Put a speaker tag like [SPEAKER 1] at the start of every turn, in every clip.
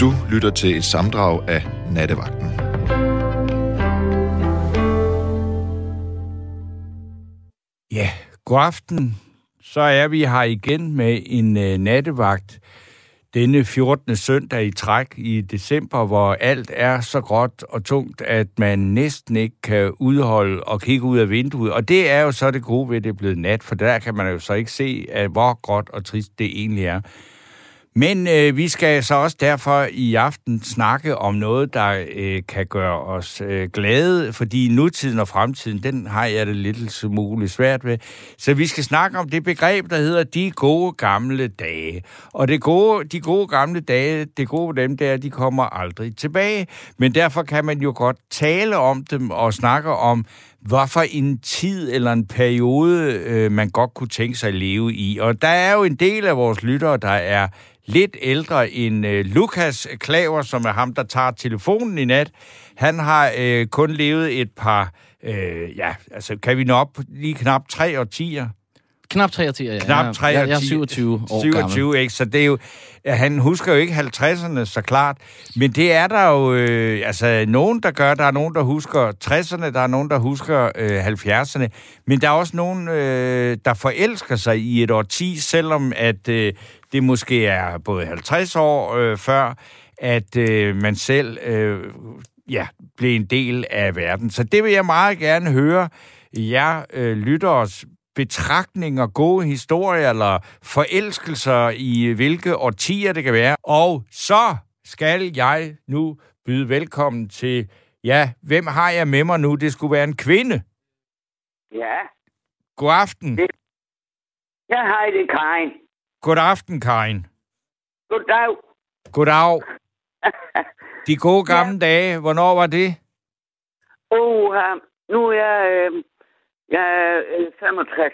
[SPEAKER 1] Du lytter til et samdrag af Nattevagten.
[SPEAKER 2] Ja, god aften. Så er vi her igen med en øh, nattevagt denne 14. søndag i træk i december, hvor alt er så gråt og tungt, at man næsten ikke kan udholde og kigge ud af vinduet. Og det er jo så det gode ved, at det er blevet nat, for der kan man jo så ikke se, at hvor gråt og trist det egentlig er. Men øh, vi skal så også derfor i aften snakke om noget, der øh, kan gøre os øh, glade, fordi nutiden og fremtiden, den har jeg det lidt muligt svært ved. Så vi skal snakke om det begreb, der hedder de gode gamle dage. Og det gode, de gode gamle dage, det gode ved dem der, de kommer aldrig tilbage. Men derfor kan man jo godt tale om dem og snakke om, hvad for en tid eller en periode, øh, man godt kunne tænke sig at leve i. Og der er jo en del af vores lyttere, der er lidt ældre end øh, Lukas Klaver, som er ham, der tager telefonen i nat. Han har øh, kun levet et par, øh, ja, altså kan vi nå op lige knap tre årtier?
[SPEAKER 3] Knap 23, ja.
[SPEAKER 2] Knap 23.
[SPEAKER 3] Jeg, jeg er 27 år
[SPEAKER 2] 27,
[SPEAKER 3] gammel.
[SPEAKER 2] ikke? Så det er jo... Han husker jo ikke 50'erne, så klart. Men det er der jo... Øh, altså, nogen, der gør. Der er nogen, der husker 60'erne. Der er nogen, der husker øh, 70'erne. Men der er også nogen, øh, der forelsker sig i et årti, selvom at øh, det måske er både 50 år øh, før, at øh, man selv øh, ja, blev en del af verden. Så det vil jeg meget gerne høre jer øh, lytteres betragtninger, gode historier eller forelskelser i hvilke årtier det kan være. Og så skal jeg nu byde velkommen til, ja, hvem har jeg med mig nu? Det skulle være en kvinde.
[SPEAKER 4] Ja,
[SPEAKER 2] God aften.
[SPEAKER 4] Det- jeg har det, Karin.
[SPEAKER 2] God aften, Karin.
[SPEAKER 4] Goddag.
[SPEAKER 2] Goddag. De gode gamle dage, hvornår var det?
[SPEAKER 4] Oh, nu er jeg, øh, jeg er øh, 65.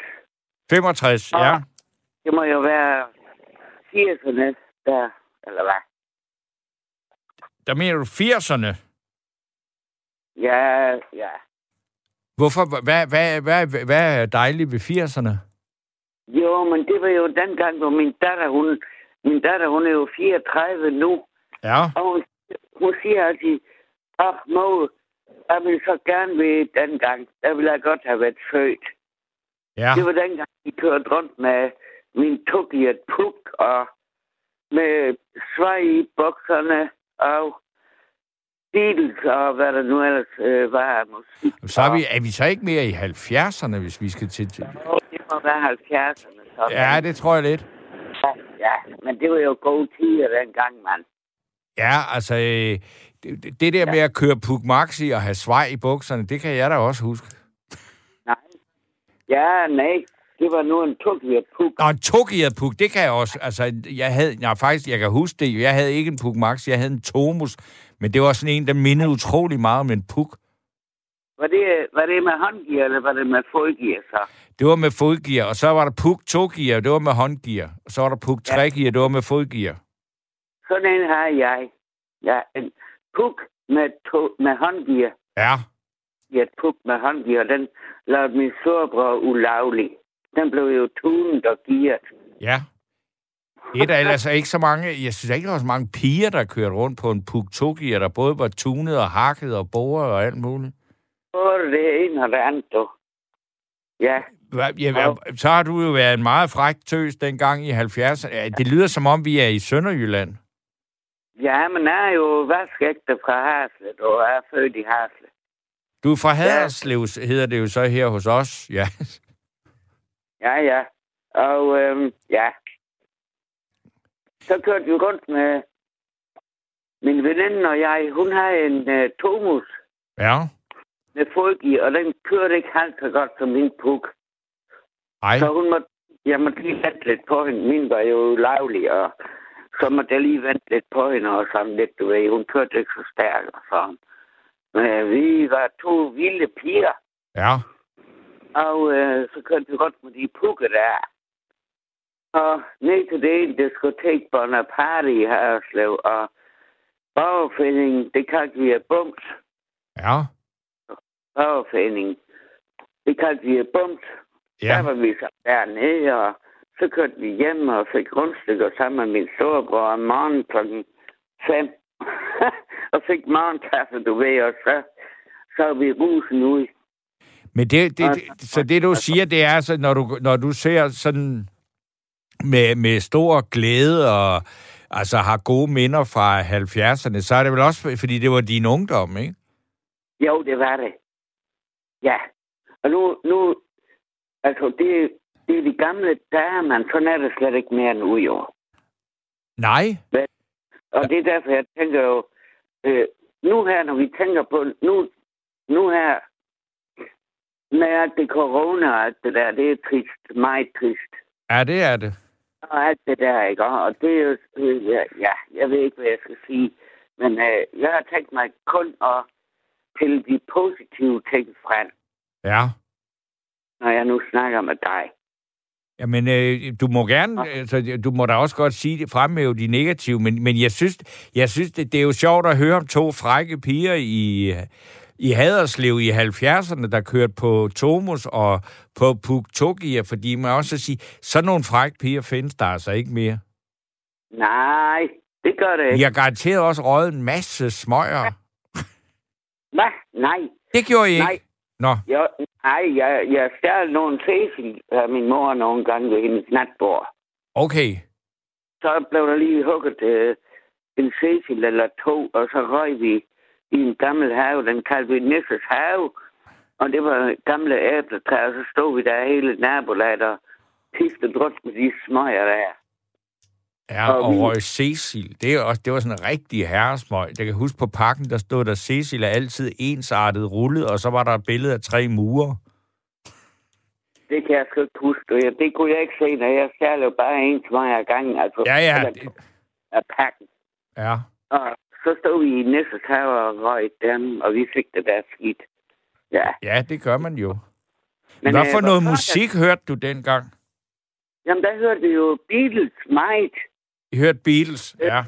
[SPEAKER 2] 65, ja.
[SPEAKER 4] Det må jo være 80'erne der, eller hvad?
[SPEAKER 2] Der mener du 80'erne.
[SPEAKER 4] Ja, ja.
[SPEAKER 2] Hvorfor? Hvad, hvad, hvad, hvad er dejligt ved 80'erne?
[SPEAKER 4] Jo, men det var jo dengang, hvor min datter, hun, min datter, hun er jo 34 nu,
[SPEAKER 2] Ja.
[SPEAKER 4] og hun, hun siger altid, oh, mor, jeg vil så gerne ved dengang, der ville jeg godt have været født.
[SPEAKER 2] Ja.
[SPEAKER 4] Det var dengang, vi kørte rundt med min Tokiat Puk og med svej i bukserne og Beatles og hvad der nu ellers øh, var af musik.
[SPEAKER 2] Så er vi, er vi så ikke mere i 70'erne, hvis vi skal til...
[SPEAKER 4] Og det må være 70'erne. Så.
[SPEAKER 2] Ja, det tror jeg lidt.
[SPEAKER 4] ja, men det var jo gode tider dengang, mand.
[SPEAKER 2] Ja, altså, øh, det, det der med at køre Puk Maxi og have svej i bukserne, det kan jeg da også huske.
[SPEAKER 4] Nej. Ja, nej. Det var nu en Tokiat Puk.
[SPEAKER 2] Og en togejet Puk, det kan jeg også. Altså, jeg havde, nej, faktisk, jeg kan huske det. Jeg havde ikke en Puk Maxi, jeg havde en Tomus. Men det var sådan en, der mindede utrolig meget om en Puk.
[SPEAKER 4] Var det, var det med håndgear, eller var det med fodgear så?
[SPEAKER 2] Det var med fodgear, og så var der Puk 2-gear, det var med håndgear. Og så var der Puk 3-gear, det var med fodgear.
[SPEAKER 4] Sådan en har jeg. Ja, en Puk med, to, med håndgear.
[SPEAKER 2] Ja,
[SPEAKER 4] i et puk med håndgear, den lavede min storebror ulovlig. Den blev jo tunet og gearet.
[SPEAKER 2] ja. Det er der ellers ikke så mange... Jeg synes ikke, der var så mange piger, der kørte rundt på en Puk 2-gear, der både var tunet og hakket og boret og alt muligt.
[SPEAKER 4] Både det ene og det andet, du. Ja,
[SPEAKER 2] Ja, så har du jo været en meget fræk tøs dengang i 70'erne. Ja, Det lyder som om, vi er i Sønderjylland.
[SPEAKER 4] Ja men jeg er jo vaskægte fra Haslet, og jeg er født i Haslet.
[SPEAKER 2] Du er fra Haderslev, hedder det jo så her hos os. Ja.
[SPEAKER 4] Ja, ja. Og øhm, ja. Så kørte vi rundt med min veninde og jeg. Hun har en uh, Tomus
[SPEAKER 2] Ja.
[SPEAKER 4] med fodgear, og den kørte ikke halvt så godt som min puk.
[SPEAKER 2] Ej.
[SPEAKER 4] Så hun måtte, jeg måtte lige vente lidt på hende. Min var jo lavlig, og så måtte jeg lige vente lidt på hende, og sådan lidt, du ved. Hun kørte ikke så stærkt og sådan. Men vi var to vilde piger,
[SPEAKER 2] Ja.
[SPEAKER 4] og øh, så kørte vi rundt med de pukke der. Og ned til det ene diskotek Bonaparte i Hørslev, og Borgerforeningen, det kaldte vi bums.
[SPEAKER 2] Ja.
[SPEAKER 4] Borgerforeningen, det kaldte vi bums. Ja. Der var vi så dernede, og så kørte vi hjem og fik rundstykker sammen med min storebror om morgenen klokken fem. og fik morgenkaffe, du ved, og så, så er vi rusen ud.
[SPEAKER 2] Men det, det, det, så det, du siger, det er altså, når du, når du ser sådan med, med stor glæde og altså har gode minder fra 70'erne, så er det vel også, fordi det var din ungdom, ikke?
[SPEAKER 4] Jo, det var det. Ja. Og nu, nu altså, det, det er de gamle dage, man sådan er det slet ikke mere nu, jo.
[SPEAKER 2] Nej.
[SPEAKER 4] Og det er derfor, jeg tænker jo, øh, nu her, når vi tænker på, nu, nu her, med alt det corona og alt det der, det er trist, meget trist.
[SPEAKER 2] Ja, det er det.
[SPEAKER 4] Og alt det der, ikke? Og det er jo, øh, ja, ja, jeg ved ikke, hvad jeg skal sige. Men øh, jeg har tænkt mig kun at pille de positive ting frem,
[SPEAKER 2] Ja.
[SPEAKER 4] når jeg nu snakker med dig.
[SPEAKER 2] Jamen, øh, du må gerne, altså, du må da også godt sige det, fremhæve de negative, men, men jeg synes, jeg synes det, det er jo sjovt at høre om to frække piger i, i Haderslev i 70'erne, der kørte på Tomus og på Puktogia, fordi man også sige, sådan nogle frække piger findes der altså ikke mere.
[SPEAKER 4] Nej, det gør det ikke.
[SPEAKER 2] har garanteret også røget en masse smøger.
[SPEAKER 4] Hvad? Nej.
[SPEAKER 2] Det gjorde I ikke?
[SPEAKER 4] Nej.
[SPEAKER 2] Nå,
[SPEAKER 4] Jeg, nej, jeg, jeg stjal nogle cecil af min mor nogle gange ved hendes natbord.
[SPEAKER 2] okay.
[SPEAKER 4] Så blev der lige hugget øh, en cecil eller to, og så røg vi i en gammel have. Den kaldte vi Nisses have. Og det var gamle æbletræer, og så stod vi der hele nabolaget og piftede rundt med de smøger der.
[SPEAKER 2] Ja,
[SPEAKER 4] Og
[SPEAKER 2] røg Cecil. Det, er også, det var sådan en rigtig herresmøg. Jeg kan huske på pakken, der stod der, Cecil er altid ensartet rullet, og så var der et billede af tre mure.
[SPEAKER 4] Det kan jeg sgu ikke huske. jeg- Det kunne jeg ikke se, når jeg jo bare en smøg ad gangen. Altså,
[SPEAKER 2] Ja, ja.
[SPEAKER 4] eller
[SPEAKER 2] det-
[SPEAKER 4] Af pakken.
[SPEAKER 2] Ja.
[SPEAKER 4] Og så stod vi i Nisses have og røg dem, og vi fik det der skidt. Ja.
[SPEAKER 2] ja, det gør man jo. Men, Hvad
[SPEAKER 4] øh,
[SPEAKER 2] for noget
[SPEAKER 4] hvorfor-
[SPEAKER 2] musik hørte du dengang?
[SPEAKER 4] Jamen, der hørte vi jo Beatles meget.
[SPEAKER 2] I hørte Beatles? Ja.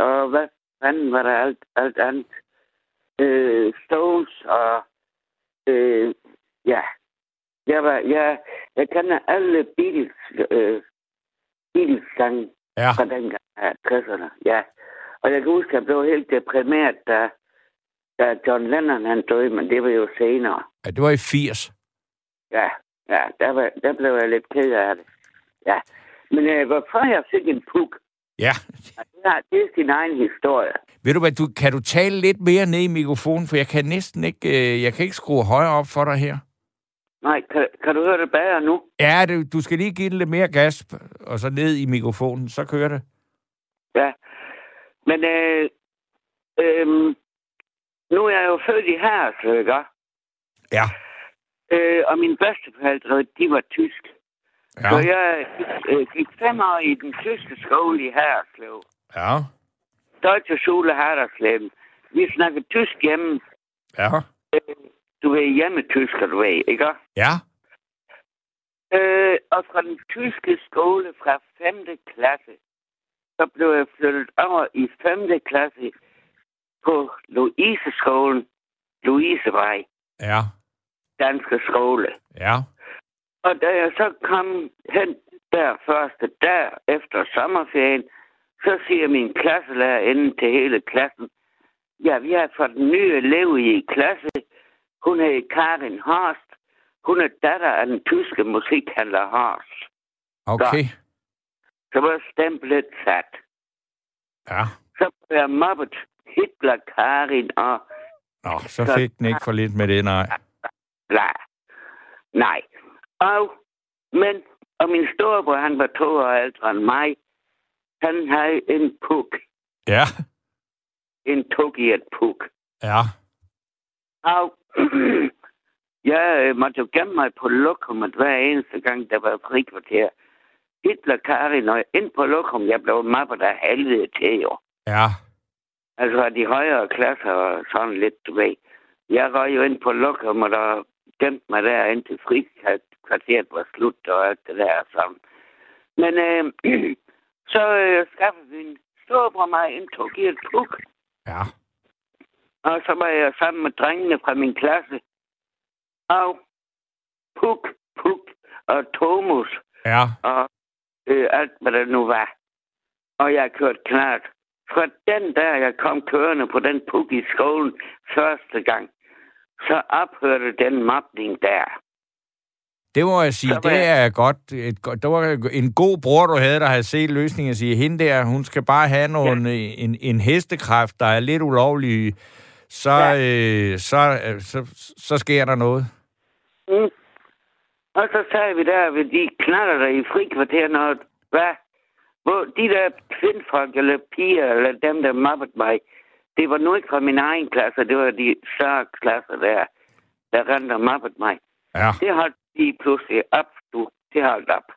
[SPEAKER 4] Og hvad fanden var der alt, alt andet? Øh, Stones og... Øh, ja. Jeg, var, jeg, jeg kender alle Beatles, øh, Beatles sange
[SPEAKER 2] Ja.
[SPEAKER 4] fra dengang af 60'erne. Ja. Og jeg kan huske, at jeg blev helt deprimeret, da, da John Lennon han døde, men det var jo senere.
[SPEAKER 2] ja, det var i 80.
[SPEAKER 4] Ja, ja der, var, der blev jeg lidt ked af det. Ja. Men øh, hvorfor jeg fik en puk,
[SPEAKER 2] Ja.
[SPEAKER 4] ja, det er sin egen historie.
[SPEAKER 2] Ved du hvad, du, kan du tale lidt mere ned i mikrofonen, for jeg kan næsten ikke, øh, jeg kan ikke skrue højere op for dig her.
[SPEAKER 4] Nej, kan, kan du høre det bedre nu?
[SPEAKER 2] Ja, det, du skal lige give den lidt mere gas, og så ned i mikrofonen, så kører det.
[SPEAKER 4] Ja. Men øh, øh, nu er jeg jo født i Haderslev, ikke?
[SPEAKER 2] Ja.
[SPEAKER 4] Øh, og mine bedsteforældre, de var tysk.
[SPEAKER 2] Ja.
[SPEAKER 4] Så jeg øh, gik fem år i den tyske skole i Haderslev.
[SPEAKER 2] Ja.
[SPEAKER 4] Deutsche Schule Haderslev. Vi snakker tysk hjemme.
[SPEAKER 2] Ja.
[SPEAKER 4] Du ved, hjemmetysker, du ved, ikke?
[SPEAKER 2] Ja.
[SPEAKER 4] Øh, og fra den tyske skole fra 5. klasse, så blev jeg flyttet over i 5. klasse på Louise-skolen, Louisevej,
[SPEAKER 2] Ja.
[SPEAKER 4] danske skole.
[SPEAKER 2] Ja.
[SPEAKER 4] Og da jeg så kom hen der første dag efter sommerferien, så siger min klasselærer inden til hele klassen, ja, vi har fået en ny elev i klasse. Hun hedder Karin Horst. Hun er datter af den tyske musikhandler Horst.
[SPEAKER 2] Okay.
[SPEAKER 4] Så var stemplet sat.
[SPEAKER 2] Ja.
[SPEAKER 4] Så blev jeg mobbet Hitler, Karin og
[SPEAKER 2] Nå, så fik den ikke for lidt med det, nej.
[SPEAKER 4] bla. Nej. Og, men, og min storebror, han var to år ældre end mig. Han havde en puk.
[SPEAKER 2] Ja.
[SPEAKER 4] En tuk i et puk.
[SPEAKER 2] Ja.
[SPEAKER 4] Og jeg øh, måtte jo gemme mig på lokummet hver eneste gang, der var frikvarter. Hitler, Karin, og ind på lokum, jeg blev mappet af helvede til jo.
[SPEAKER 2] Ja.
[SPEAKER 4] Altså de højere klasser og sådan lidt, du ved. Jeg røg jo ind på lokum, og der gemte mig der indtil frikvarteret var slut og alt det der sammen. Men øh, så øh, skaffede min storebror mig en et puk.
[SPEAKER 2] Ja.
[SPEAKER 4] Og så var jeg sammen med drengene fra min klasse. Og Puk, Puk og Thomas
[SPEAKER 2] Ja.
[SPEAKER 4] og øh, alt, hvad der nu var. Og jeg kørte klart fra den der, jeg kom kørende på den puk i skolen første gang, så ophørte den mobning der.
[SPEAKER 2] Det må jeg sige, det
[SPEAKER 4] jeg-
[SPEAKER 2] er godt. Et, det var en god bror, du havde, der havde set løsningen og sige, hende der, hun skal bare have nogle, en, en hestekræft, der er lidt ulovlig, så,
[SPEAKER 4] Ja.
[SPEAKER 2] øh, så, øh, så, så sker der noget.
[SPEAKER 4] Mm. Og så sad vi der ved de knaller der i frikvarteren, og hvad? Hvor de der kvindfolk, eller piger, eller dem, der mobbede mig, det var nu ikke fra min egen klasse, det var de større klasser der, der rendte og mobbede mig.
[SPEAKER 2] Ja.
[SPEAKER 4] Det holdt de pludselig op, du. Det holdt op.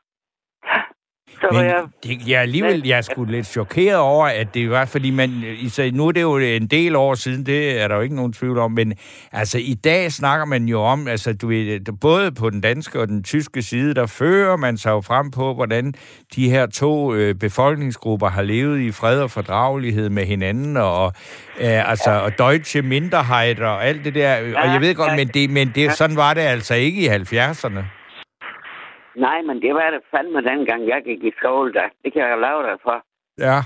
[SPEAKER 4] Så
[SPEAKER 2] Men
[SPEAKER 4] jeg...
[SPEAKER 2] det, jeg alligevel jeg er sgu lidt chokeret over, at det var, fordi man, især, nu er det jo en del år siden, det er der jo ikke nogen tvivl om, men altså i dag snakker man jo om, altså du ved, både på den danske og den tyske side, der fører man sig jo frem på, hvordan de her to øh, befolkningsgrupper har levet i fred og fordragelighed med hinanden, og øh, altså, og deutsche Minderheit og alt det der, og jeg ved godt, men det, men det, sådan var det altså ikke i 70'erne.
[SPEAKER 4] Nej, men det var det fandme dengang, jeg gik i skole der. Det kan jeg lave dig for.
[SPEAKER 2] Ja,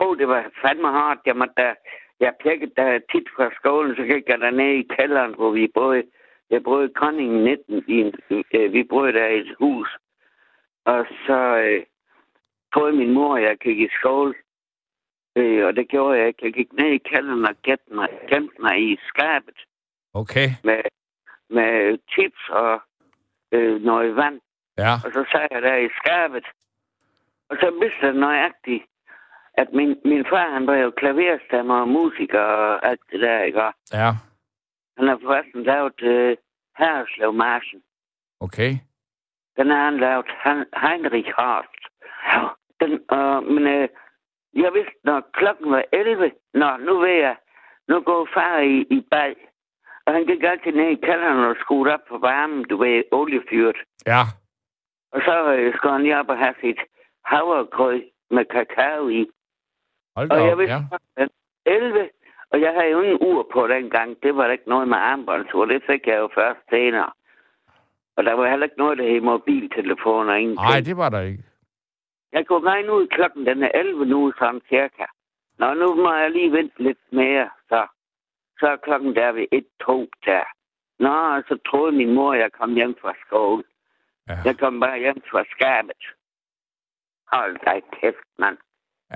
[SPEAKER 4] tror, det var fandme hårdt. Jeg, måtte, da, jeg pjekkede da tit fra skolen, så gik jeg dernede i kælderen, hvor vi boede. Jeg boede i Koningen 19. I en, øh, vi boede der i et hus. Og så øh, troede min mor, at jeg gik i skole. Øh, og det gjorde jeg ikke. Jeg gik ned i kælderen og gemte mig, gemte mig i skabet
[SPEAKER 2] okay.
[SPEAKER 4] med, med chips og øh, noget vand.
[SPEAKER 2] Ja,
[SPEAKER 4] Og så sad jeg der i skabet. Og så vidste jeg nøjagtigt, at min, min far, han var jo klaverstammer og musiker og alt det der, ikke?
[SPEAKER 2] Ja,
[SPEAKER 4] Han har forresten lavet øh, Herreslev Marsen.
[SPEAKER 2] okay.
[SPEAKER 4] Den har han lavet han, Heinrich Horst. Ja, den, øh, men øh, jeg vidste, når klokken var 11, nå, nu ved jeg, nu går far i, i bag. Og han gik altid ned i kælderen og skruede op på varmen, du ved, oliefyret.
[SPEAKER 2] Ja,
[SPEAKER 4] Og så øh, skulle han lige op og have sit havregrød med kakao i.
[SPEAKER 2] hold
[SPEAKER 4] Og jeg
[SPEAKER 2] op,
[SPEAKER 4] vidste,
[SPEAKER 2] ja.
[SPEAKER 4] at 11, og jeg havde jo ingen ur på dengang. Det var der ikke noget med armbåndsur. Det fik jeg jo først senere. Og der var heller ikke noget, der hed mobiltelefoner.
[SPEAKER 2] Nej, det var der ikke.
[SPEAKER 4] Jeg kunne regne ud, klokken den er 11 nu, sådan cirka. Nå, nu må jeg lige vente lidt mere, så. Så er klokken der ved 1-2 der. Nå, og så troede min mor, jeg kom hjem fra skole.
[SPEAKER 2] Ja.
[SPEAKER 4] Jeg kom bare hjem fra skabet. Hold dig kæft, mand.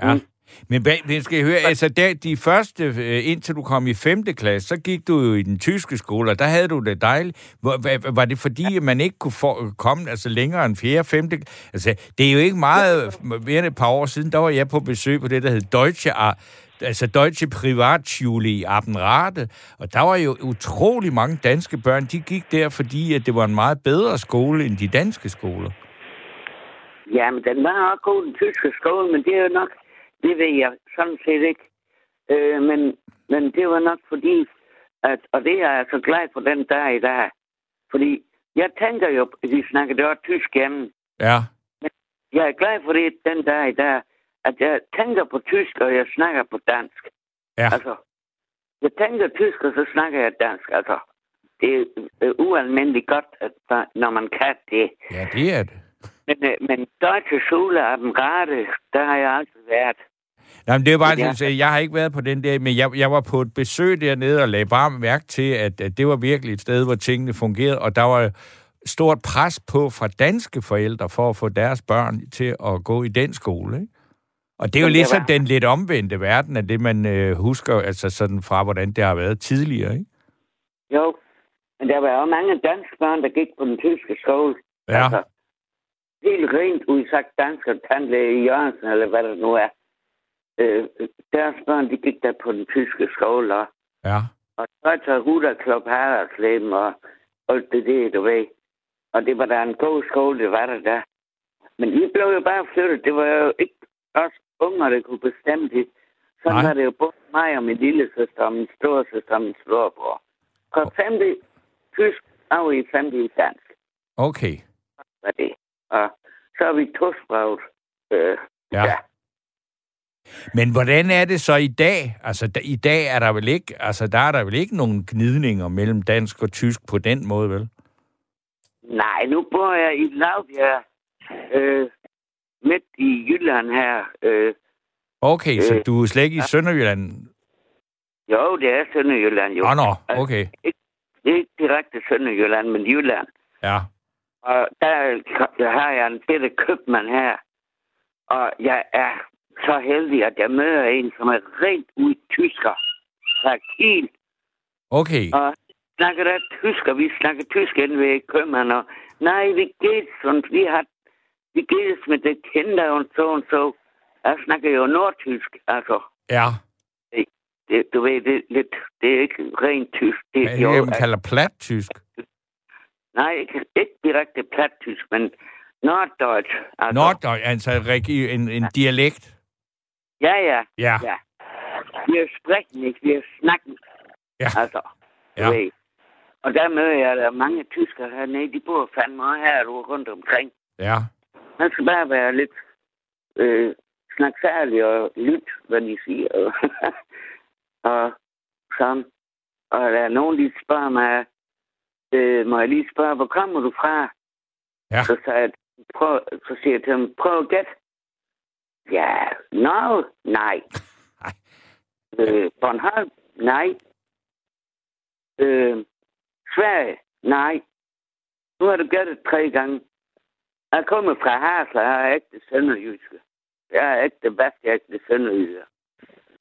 [SPEAKER 2] Ja.
[SPEAKER 4] Mm.
[SPEAKER 2] Men hvad, skal jeg høre, altså der, de første, øh, indtil du kom i 5. klasse, så gik du jo i den tyske skole, og der havde du det dejligt. Hvad, var det fordi, at man ikke kunne for, komme altså længere end 4. 5. Altså, det er jo ikke meget, mere end et par år siden, der var jeg på besøg på det, der hed Deutsche, altså Deutsche Privatschule i Appenrade, og der var jo utrolig mange danske børn, de gik der, fordi at det var en meget bedre skole end de danske skoler.
[SPEAKER 4] Jamen, den var også god, den tyske skole, men det er jo nok, det ved jeg sådan set ikke. Øh, men, men det var nok fordi, at, og det er jeg så glad for den dag i dag. Fordi jeg tænker jo, vi snakker det også tysk hjemme.
[SPEAKER 2] Ja,
[SPEAKER 4] Jeg er glad for det den dag i dag, at jeg tænker på tysk, og jeg snakker på dansk.
[SPEAKER 2] ja,
[SPEAKER 4] Altså, jeg tænker tysk, og så snakker jeg dansk. Altså, det er øh, ualmindeligt godt, at, når man kan det.
[SPEAKER 2] ja, det er det.
[SPEAKER 4] Men, øh, men Deutsche Schule af dem rette, der har jeg altid været.
[SPEAKER 2] Nej, men det er bare,
[SPEAKER 4] Ja.
[SPEAKER 2] ja. jeg har ikke været på den der, men jeg, jeg var på et besøg dernede og lagde bare mærke til, at, at det var virkelig et sted, hvor tingene fungerede, og der var stort pres på fra danske forældre for at få deres børn til at gå i den skole, ikke? Og det er jo ligesom
[SPEAKER 4] var-
[SPEAKER 2] den lidt omvendte verden af det, man øh, husker, altså sådan fra, hvordan det har været tidligere, ikke?
[SPEAKER 4] Jo, men der var jo mange danske børn, der gik på den tyske skole.
[SPEAKER 2] Ja,
[SPEAKER 4] Altså, helt rent udsagt dansk og tandlæge i Jørgensen, eller hvad det nu er. Øh, deres børn, de gik der på den tyske skole, og,
[SPEAKER 2] ja,
[SPEAKER 4] og så tager Ruder Klub Haraldsleben, og alt det der, du ved. Og det var da en god skole, det var der der. Men vi blev jo bare flyttet. Det var jo ikke os unger, der kunne bestemme det. Sådan
[SPEAKER 2] Nej.
[SPEAKER 4] var det jo både mig og min lille søster, og min store søster og min storebror. Fra femte tysk, og i femte dansk
[SPEAKER 2] okay.
[SPEAKER 4] var det. Og så er vi tosproget. Øh,
[SPEAKER 2] Ja.
[SPEAKER 4] ja.
[SPEAKER 2] Men hvordan er det så i dag? Altså, da, i dag er der vel ikke, altså, der er der vel ikke nogen gnidninger mellem dansk og tysk på den måde, vel?
[SPEAKER 4] Nej, nu bor jeg i Lavbjerg, øh, midt i Jylland her. Øh,
[SPEAKER 2] Okay, så
[SPEAKER 4] Øh,
[SPEAKER 2] du er slet ikke i Sønderjylland?
[SPEAKER 4] Jo, det er Sønderjylland jo.
[SPEAKER 2] Nå, nå, okay.
[SPEAKER 4] Det er ikke direkte Sønderjylland, men Jylland.
[SPEAKER 2] Ja.
[SPEAKER 4] Og der, der har jeg en bitte købmand her. Og jeg er så heldig, at jeg møder en, som er rent ud tysker. Fra Kiel.
[SPEAKER 2] Okay.
[SPEAKER 4] Og snakker der tysk, og vi snakker tysk inde ved købmanden. Og nej, vi geht's, und vi har vi geht's med det kinder og så og så. Jeg snakker jo nordtysk, altså.
[SPEAKER 2] Ja.
[SPEAKER 4] Det, du ved, det, lidt, det er ikke rent tysk. Det,
[SPEAKER 2] er det, man kalder plat-tysk?
[SPEAKER 4] Nej, ikke, ikke direkte plattysk, men norddeutsch. Altså,
[SPEAKER 2] Nord, altså regi- en, en dialekt.
[SPEAKER 4] Ja, ja.
[SPEAKER 2] Ja.
[SPEAKER 4] Ja. Wir sprechen nicht, wir snakken.
[SPEAKER 2] Ja.
[SPEAKER 4] Altså,
[SPEAKER 2] Ja.
[SPEAKER 4] ved. Og der møder jeg der er mange tyskere hernede, de bor fandme her rundt omkring.
[SPEAKER 2] Ja.
[SPEAKER 4] Man skal bare være lidt øh, snaksærlig og lytte, hvad de siger. og sådan. Og der er nogen, de spørger mig, øh, må jeg lige spørge, hvor kommer du fra?
[SPEAKER 2] Ja.
[SPEAKER 4] Så, sagde jeg, prøv, så siger jeg til dem, prøv at gætte. Ja, no, nej.
[SPEAKER 2] Nej.
[SPEAKER 4] Øh, Bornholm, nej. Øh, Sverige, nej. Nu har du gættet tre gange. Jeg kommer fra Hasle, jeg er ægte sønderjyske. Jeg er ægte bedst, jeg er ægte sønderjyske.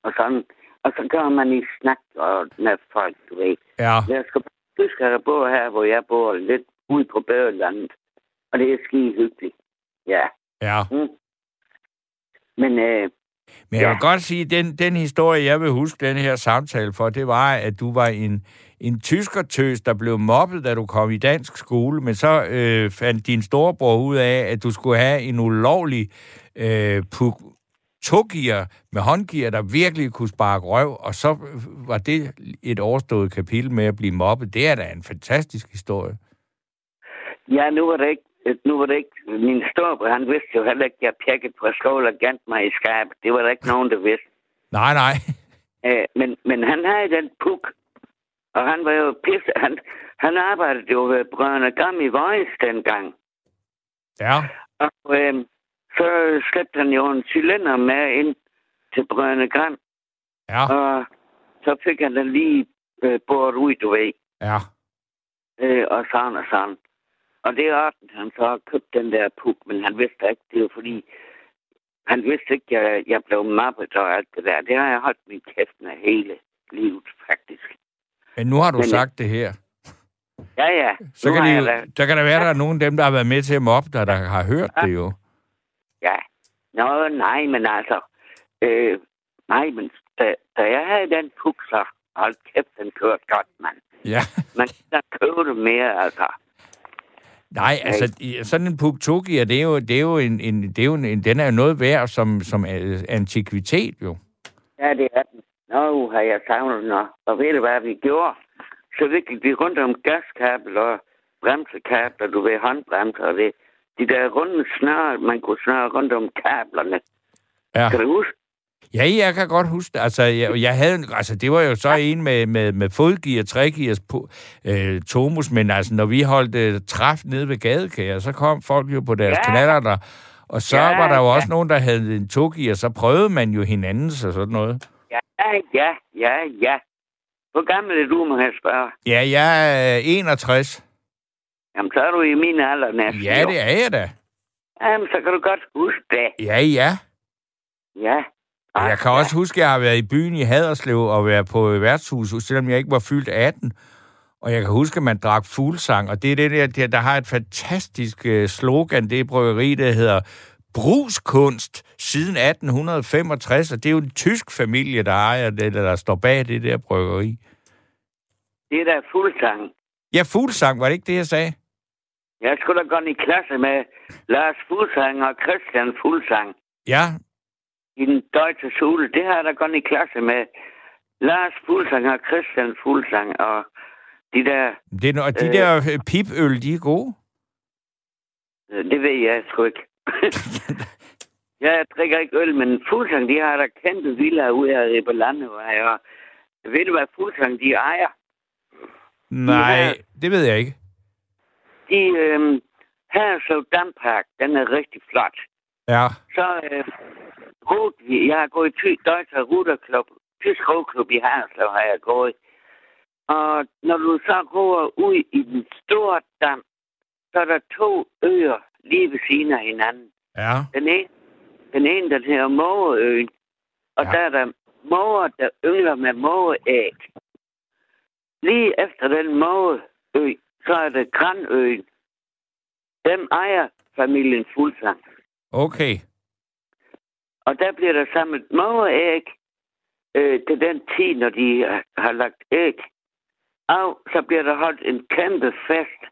[SPEAKER 4] Og sådan. Og så gør man i snak og med folk, du ved.
[SPEAKER 2] Ja.
[SPEAKER 4] Jeg skal tyskere, der bor her, hvor jeg bor, lidt ude på Bøgelandet. Og det er skide hyggeligt. Ja.
[SPEAKER 2] Ja.
[SPEAKER 4] Mm. Men øh,
[SPEAKER 2] Men jeg vil
[SPEAKER 4] Ja.
[SPEAKER 2] godt sige, at den, den historie, jeg vil huske den her samtale for, det var, at du var en, en tyskertøs, der blev mobbet, da du kom i dansk skole, men så øh, fandt din storebror ud af, at du skulle have en ulovlig øh, puk togier med håndgear, der virkelig kunne sparke røv, og så øh, var det et overstået kapitel med at blive mobbet. Det er da en fantastisk historie.
[SPEAKER 4] ja, nu var det ikke nu var det ikke, min storebror, han vidste jo heller ikke, at jeg pjekket fra skole og gemt mig i skab. Det var der ikke nogen, der vidste.
[SPEAKER 2] Nej, nej.
[SPEAKER 4] Øh, men, men han havde den puk, og han var jo pisse. Han, han arbejdede jo ved Brønne Gam i Vojens dengang.
[SPEAKER 2] Ja,
[SPEAKER 4] Og øh, så slæbte han jo en cylinder med ind til Brønne Gram,
[SPEAKER 2] ja,
[SPEAKER 4] og så fik han den lige øh, båret ud, du ved.
[SPEAKER 2] ja.
[SPEAKER 4] Øh, og sådan og sådan. Og det er også, han så har købt den der puk, men han vidste ikke, det var fordi, han vidste ikke, at jeg, jeg blev mappet og alt det der. Det har jeg holdt min kæft med hele livet, faktisk.
[SPEAKER 2] Men nu har du
[SPEAKER 4] Men-
[SPEAKER 2] sagt det her.
[SPEAKER 4] Ja, ja.
[SPEAKER 2] Så
[SPEAKER 4] Nu
[SPEAKER 2] kan jo,
[SPEAKER 4] da-
[SPEAKER 2] der kan der være, der er nogen af dem, der har været med til at mobbe dig, der har hørt det jo.
[SPEAKER 4] Ja. Nå, nej, men altså... Øh, nej, men da, da jeg havde den puk, så hold kæft, den kørte godt, mand.
[SPEAKER 2] Ja.
[SPEAKER 4] Man kan købe det mere, altså.
[SPEAKER 2] Nej, altså, sådan en Puktoki, det er jo, det er jo en, en, det er jo en, den er jo noget værd som, som øh, antikvitet, jo.
[SPEAKER 4] Ja, det er den. Nå, har jeg savnet den, og- og ved du, hvad vi gjorde? Så vi gik vi rundt om gaskabel og bremsekabler, du ved, håndbremser og det. De der runde snøre, man kunne snøre rundt om kablerne.
[SPEAKER 2] Ja.
[SPEAKER 4] Kan du huske?
[SPEAKER 2] Ja, jeg kan godt huske det. Altså, jeg, jeg havde, altså, det var jo så en med, med, med fodgear, tregears på, øh, Tomus, men altså, når vi holdt øh, træf nede ved gadekære, så kom folk jo på deres
[SPEAKER 4] Ja.
[SPEAKER 2] knaller der, og så
[SPEAKER 4] Ja,
[SPEAKER 2] var der jo
[SPEAKER 4] ja.
[SPEAKER 2] også nogen, der havde en togear, så prøvede man jo hinandens og sådan noget.
[SPEAKER 4] Ja, ja, ja, ja. Hvor gammel er du, må jeg spørge?
[SPEAKER 2] Ja, jeg er øh, 61.
[SPEAKER 4] Jamen, så er du i min alder næsten.
[SPEAKER 2] Ja, det er jeg da.
[SPEAKER 4] Jamen, så kan du godt huske det.
[SPEAKER 2] Ja, ja.
[SPEAKER 4] Ja.
[SPEAKER 2] Og jeg kan også huske, at jeg har været i byen i Haderslev og været på værtshus, selvom jeg ikke var fyldt 18. Og jeg kan huske, at man drak fuglsang, og det er det der, der, der har et fantastisk øh, slogan, det er bryggeri, der hedder Brugskunst siden 1865, og det er jo en tysk familie, der ejer det, eller der står bag det der bryggeri.
[SPEAKER 4] Det er da fuldsang.
[SPEAKER 2] Ja, fuglsang, var det ikke det, jeg sagde?
[SPEAKER 4] Jeg skulle da gå i klasse med Lars Fuglsang og Christian Fuglsang
[SPEAKER 2] Ja,
[SPEAKER 4] i den deutsche Schule. Det har jeg da gået i klasse med Lars Fuglsang og Christian Fuglsang og de der...
[SPEAKER 2] det er, og de
[SPEAKER 4] Øh.
[SPEAKER 2] der øh, pipøl, de er gode.
[SPEAKER 4] øh, Det ved jeg sgu ikke. ja, jeg drikker ikke øl, men Fuglsang, de har da kæmpe villaer ude af Ribberlandevej. Og ved du, hvad Fuglsang, de ejer?
[SPEAKER 2] Nej, det ved jeg ikke.
[SPEAKER 4] De, øhm, her så Dampark, den er rigtig flot.
[SPEAKER 2] Ja,
[SPEAKER 4] Så, øh, rot, jeg har gået i Deutsche Ruderklub, tysk roklub i Harslev har jeg gået. Og når du så går ud i den store dam, så er der to øer lige ved siden af hinanden.
[SPEAKER 2] Ja.
[SPEAKER 4] Den ene, den ene den hedder Mågeøen, og
[SPEAKER 2] Ja.
[SPEAKER 4] der er der måger, der yngler med mågeæg. Lige efter den mågeø, så er det Granøen. Dem ejer familien Fuglsang.
[SPEAKER 2] Okay.
[SPEAKER 4] Og der bliver der samlet mågeæg øh, til den tid, når de har- lagt æg. Og så bliver der holdt en kæmpe fest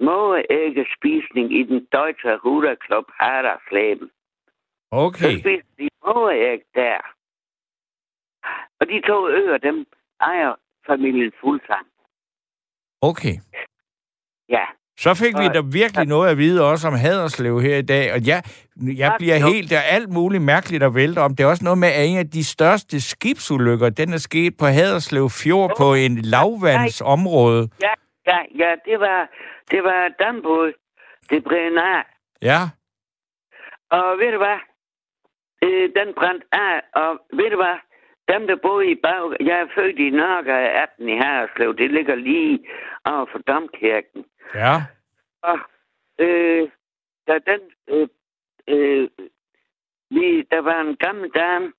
[SPEAKER 4] mågeæggespisning i den Deutsche Ruderklub Hadersleben. Så
[SPEAKER 2] Okay.
[SPEAKER 4] spiser de mågeæg der. Og de to øer, dem ejer familien Fuglsang.
[SPEAKER 2] Okay.
[SPEAKER 4] Ja.
[SPEAKER 2] Så fik vi
[SPEAKER 4] Og-
[SPEAKER 2] da virkelig noget at vide også om Haderslev her i dag, og jeg, jeg bliver helt, der er alt muligt mærkeligt at vælte om. Det er også noget med, at en af de største skibsulykker, den er sket på Haderslev Fjord på en lavvandsområde.
[SPEAKER 4] Ja, ja, ja, det var, det var dambåd. Det brændte af.
[SPEAKER 2] Ja,
[SPEAKER 4] Og ved du hvad? Øh, den brændte af, og ved du hvad? Dem, der boede i bag... Jeg er født i Norge 18 i Haderslev. Det ligger lige over for Domkirken.
[SPEAKER 2] Ja,
[SPEAKER 4] Og øh, da den... Øh, øh, vi, der var en gammel dame,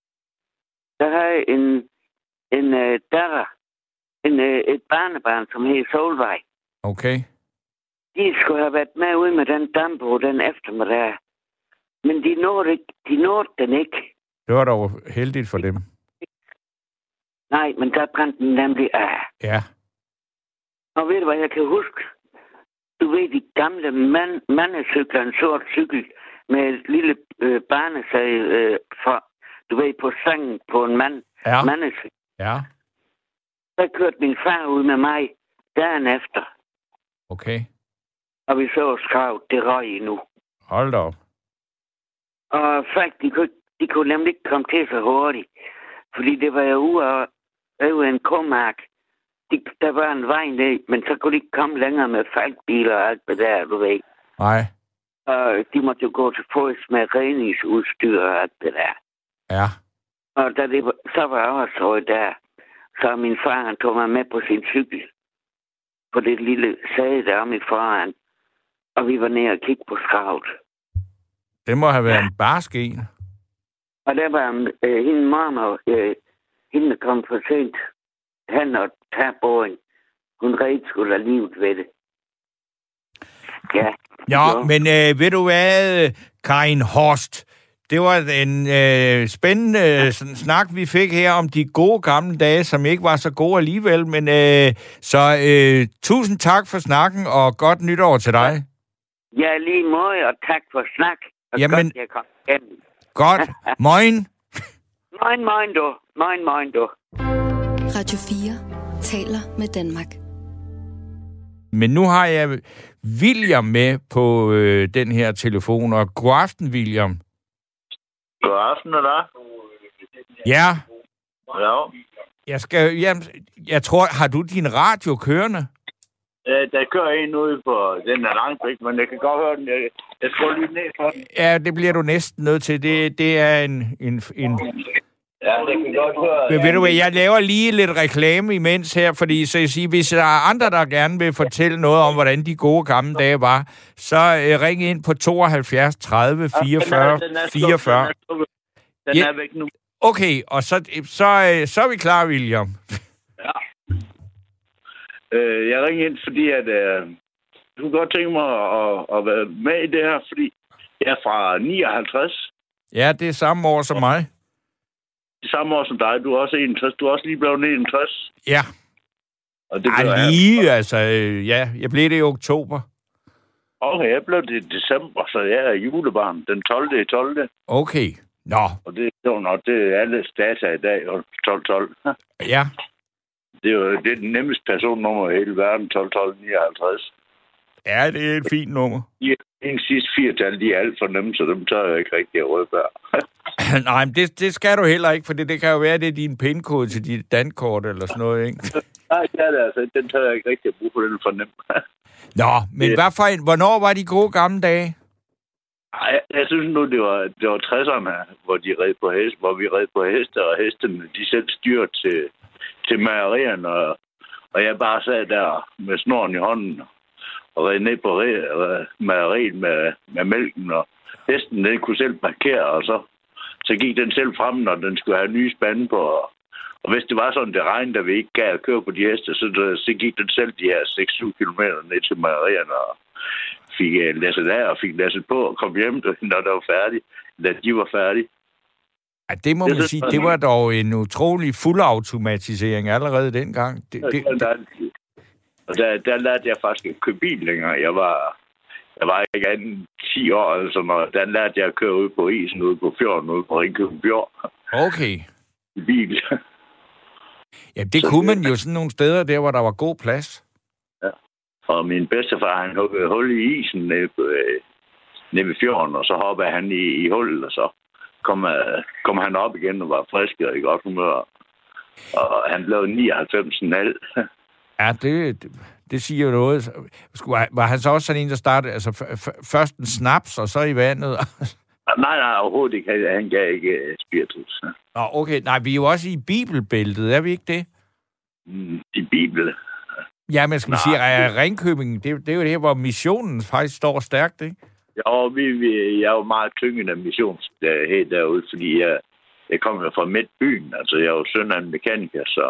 [SPEAKER 4] der havde en, en øh, datter, en, øh, et barnebarn, som hed Solvej.
[SPEAKER 2] okay.
[SPEAKER 4] De skulle have været med ude med den dampbåd den eftermiddag. Men de nåede, ikke, de nåede den ikke.
[SPEAKER 2] Det var dog heldigt for dem.
[SPEAKER 4] Nej, men der brændte den nemlig af.
[SPEAKER 2] Ja,
[SPEAKER 4] Og ved du hvad, jeg kan huske? Du ved, de gamle mand, mandecykler, en sort cykel med et lille øh, barnesag øh, for, du ved, på sangen på en mand,
[SPEAKER 2] ja,
[SPEAKER 4] mandecykel.
[SPEAKER 2] ja,
[SPEAKER 4] Der kørte min far ud med mig dagen efter,
[SPEAKER 2] okay.
[SPEAKER 4] og vi så skravet, det røg endnu.
[SPEAKER 2] Hold da op.
[SPEAKER 4] Og faktisk, de kunne, de kunne nemlig ikke komme til så hurtigt. Fordi det var jo ude over en komark. De, der var en vej ned, men så kunne de ikke komme længere med falkbiler og alt det der, du ved.
[SPEAKER 2] Nej,
[SPEAKER 4] Og de måtte jo gå til fods med redningsudstyr og alt det der.
[SPEAKER 2] ja,
[SPEAKER 4] Og da det så var jeg også der, så min far han tog mig med på sin cykel. På det lille sæde der om i foran. Og vi var nede og kigge på skravet.
[SPEAKER 2] det må have været en barsk en.
[SPEAKER 4] Og der var øh, hende mamma, øh, hende der kom for sent, han og taboen. Hun redde skulle have livet ved det. Ja.
[SPEAKER 2] Ja,
[SPEAKER 4] Jo.
[SPEAKER 2] men øh, ved du hvad, Karin Horst? Det var en øh, spændende ja. snak, vi fik her om de gode gamle dage, som ikke var så gode alligevel. Men øh, så øh, tusind tak for snakken, og godt nytår til dig.
[SPEAKER 4] Ja, lige måde, og tak for snak. Og
[SPEAKER 2] Jamen-
[SPEAKER 4] godt, jeg kom hjem.
[SPEAKER 2] Godt. Moin.
[SPEAKER 4] Moin, moin, du. Moin, moin, du.
[SPEAKER 5] Radio 4 taler med Danmark.
[SPEAKER 2] Men nu har jeg William med på øh, den her telefon, og god aften, William.
[SPEAKER 6] God aften, eller?
[SPEAKER 2] Ja,
[SPEAKER 6] Ja.
[SPEAKER 2] jeg skal... Jamen, jeg tror, har du din radio kørende?
[SPEAKER 6] Øh, Der kører en ude på den er langt væk, men jeg kan godt høre den. Jeg, jeg skruer lige ned for den.
[SPEAKER 2] Ja, det bliver du næsten nødt til. Det, det er en, en, en
[SPEAKER 6] Ja, jeg kan godt høre.
[SPEAKER 2] Men ved du hvad, jeg laver lige lidt reklame imens her, fordi så jeg siger, hvis der er andre, der gerne vil fortælle noget om, hvordan de gode gamle dage var, så øh, ring ind på 72 30 44 44.
[SPEAKER 6] Den er,
[SPEAKER 2] Ja.
[SPEAKER 6] væk nu.
[SPEAKER 2] Okay, og så, så, øh, så er vi klar, William.
[SPEAKER 6] Øh, jeg ringer ind, fordi at, øh, du kunne godt tænke mig at, at være med i det her, fordi jeg er fra 59.
[SPEAKER 2] Ja, det er samme år som mig.
[SPEAKER 6] Det samme år som dig. Du er også 61. Du er også lige blevet 61.
[SPEAKER 2] Ja,
[SPEAKER 6] Og det
[SPEAKER 2] Ej,
[SPEAKER 6] blev jeg.
[SPEAKER 2] lige, altså, øh, ja, jeg blev det i oktober.
[SPEAKER 6] Okay, jeg blev det i december, så jeg er julebarn den 12. i 12.
[SPEAKER 2] Okay, nå,
[SPEAKER 6] Og det er jo nok, det er alle data i dag, og 12-12.
[SPEAKER 2] ja,
[SPEAKER 6] Det er jo det er den nemmeste personnummer i hele verden, 12 12 59.
[SPEAKER 2] ja, det er et fint nummer.
[SPEAKER 6] De, de sidste fire tal, de er alt for nemme, så dem tør jeg ikke rigtig at røbe
[SPEAKER 2] Nej, men det, det skal du heller ikke, for det, det kan jo være, det er din pindkode til dit dankort eller sådan noget, ikke?
[SPEAKER 6] Nej, det er det altså. Den tør jeg ikke rigtig at bruge, for den er for nem.
[SPEAKER 2] Nå, men
[SPEAKER 6] Ja.
[SPEAKER 2] hvad for en, hvornår var de gode gamle dage?
[SPEAKER 6] Ej, jeg synes nu, det var, det var 60'erne, hvor de red på hest, hvor vi red på heste, og hestene, de selv styrte til, til mejerierne, og, og jeg bare sad der med snoren i hånden, ned på mejeriet med, med mælken, og hesten, den kunne selv parkere, og så, så gik den selv frem, når den skulle have nye spande på, og, og hvis det var sådan, det regnede, da vi ikke gav at køre på de heste, så, så gik den selv de her 6-7 km ned til mejerierne, og fik uh, læsset af og fik læsset på og kom hjem, når der var færdig, da de var færdige.
[SPEAKER 2] Ja, det må
[SPEAKER 6] Det
[SPEAKER 2] man sige, det var dog en utrolig fuldautomatisering allerede dengang. Det, det,
[SPEAKER 6] Det, der, og der, der lærte jeg faktisk ikke at køre bil længere. Jeg var, jeg var ikke anden 10 år sådan noget. Der lærte jeg at køre ud på isen, ude på fjorden, ude på Ringkøben Fjord
[SPEAKER 2] okay.
[SPEAKER 6] i bil.
[SPEAKER 2] Ja, det
[SPEAKER 6] Så
[SPEAKER 2] kunne man jo sådan nogle steder der, hvor der var god plads.
[SPEAKER 6] Og min bedstefar, han huggede hul i isen nede, øh, nede ved fjorden, og så hoppede han i, i hullet, og så kom, øh, kom han op igen og var frisk og i godt humør. Og han blev 99,5.
[SPEAKER 2] Ja, det, det, siger jo noget. Skulle, var han så også sådan en, der startede, altså først en snaps, og så i vandet?
[SPEAKER 6] nej, nej, overhovedet ikke. Han, gav ikke øh, spiritus.
[SPEAKER 2] Nå, okay. Nej, vi er jo også i bibelbæltet, er vi ikke det?
[SPEAKER 6] Mm, I Bibelen.
[SPEAKER 2] Ja, men skal
[SPEAKER 6] Nej.
[SPEAKER 2] sige, at Ringkøbing, det, det er jo det her, hvor missionen faktisk står stærkt, ikke?
[SPEAKER 6] Ja, vi, vi, jeg er jo meget tyngende missions der, helt derude, fordi jeg, jeg kommer jo fra midtbyen. Altså, jeg er jo søn af en mekaniker, så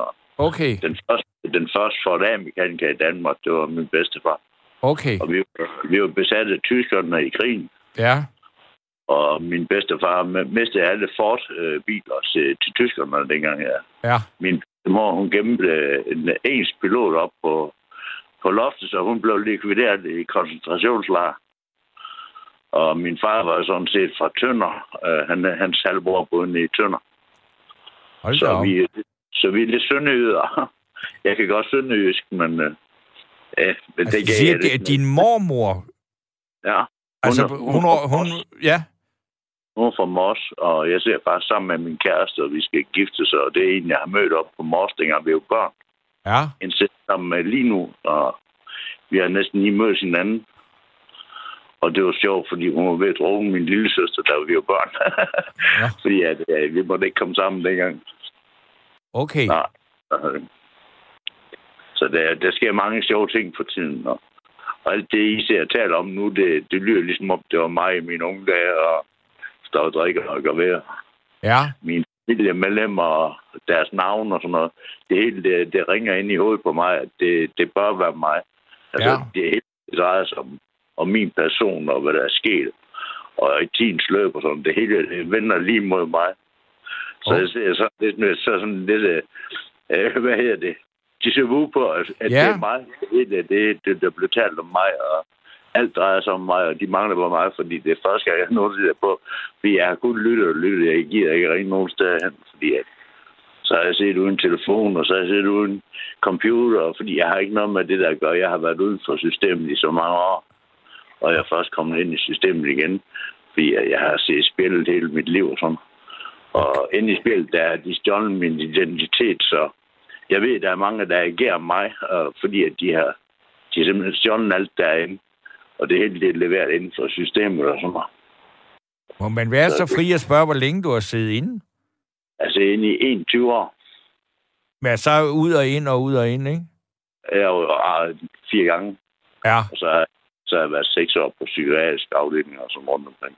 [SPEAKER 2] Okay,
[SPEAKER 6] den første, den første Ford A-mekaniker i Danmark, det var min bedstefar.
[SPEAKER 2] okay.
[SPEAKER 6] Og vi, var- vi var besat af tyskerne i krigen.
[SPEAKER 2] Ja,
[SPEAKER 6] Og min bedstefar mistede alle Ford-biler til, til tyskerne dengang her.
[SPEAKER 2] ja.
[SPEAKER 6] Min mor, hun gemte øh, en engelsk pilot op på, på loftet, så hun blev likvideret i koncentrationslejr. Og min far var sådan set fra Tønder. Uh, han, hans halvbror boede i Tønder.
[SPEAKER 2] Hold
[SPEAKER 6] Så
[SPEAKER 2] op.
[SPEAKER 6] vi, så vi er lidt sønderjyder. Jeg kan godt sønderjysk, men... Uh, ja, men
[SPEAKER 2] Altså,
[SPEAKER 6] det gav
[SPEAKER 2] siger,
[SPEAKER 6] jeg
[SPEAKER 2] det din mormor.
[SPEAKER 6] Ja,
[SPEAKER 2] Altså,
[SPEAKER 6] er-
[SPEAKER 2] hun, hun, hun, ja.
[SPEAKER 6] Hun er fra Mors, og jeg ser faktisk sammen med min kæreste, og vi skal gifte sig, og det er en, jeg har mødt op på Mors, dengang vi var børn.
[SPEAKER 2] Ja,
[SPEAKER 6] En sammen med lige nu, og vi har næsten lige mødt hinanden. Og det var sjovt, fordi hun var ved at drukne min lille søster, da vi var børn.
[SPEAKER 2] Ja.
[SPEAKER 6] fordi at, ja, vi måtte ikke komme sammen dengang.
[SPEAKER 2] Okay.
[SPEAKER 6] Nej. Så der, der sker mange sjove ting for tiden. Og, og alt det, I ser taler om nu, det, det lyder ligesom om, det var mig i mine unge dage, og står og drikker og gør ved.
[SPEAKER 2] Ja,
[SPEAKER 6] Mine familiemedlemmer og deres navn og sådan noget. Det hele, det, det ringer ind i hovedet på mig, at det, det bør være mig. Altså,
[SPEAKER 2] Ja.
[SPEAKER 6] det hele det drejer sig om, om min person og hvad der er sket. Og i tidens løb og sådan, det hele det vender lige mod mig. Så
[SPEAKER 2] Okay.
[SPEAKER 6] jeg ser så, lidt, så sådan lidt, øh, hvad hedder det, vu på, at, at
[SPEAKER 2] Ja.
[SPEAKER 6] det er mig. Det, det, det, der blev talt om mig, og alt drejer sig om mig, og de mangler på mig, fordi det er første gang, jeg nogensinde er på. Fordi jeg har kun lyttet og lyttet, jeg giver ikke ringe nogen steder hen, fordi at, så har jeg set uden telefon, og så har jeg set uden computer, fordi jeg har ikke noget med det, der gør. Jeg har været uden for systemet i så mange år, og jeg er først kommet ind i systemet igen, fordi at jeg har set spillet hele mit liv og sådan. Og inde i spillet, der er de stjålet min identitet, så jeg ved, der er mange, der agerer mig, øh, fordi at de har, de har simpelthen stjålet alt derinde. Og det hele det er leveret inden for systemet og sådan noget.
[SPEAKER 2] må man være så fri at spørge, hvor længe du har siddet inde?
[SPEAKER 6] Altså inde i 21 år.
[SPEAKER 2] Men så ud og ind og ud og ind, ikke?
[SPEAKER 6] Jeg jo ah, fire gange,
[SPEAKER 2] Ja.
[SPEAKER 6] og så, har- så har jeg været seks år på psykiatrisk afdeling og sådan rundt omkring.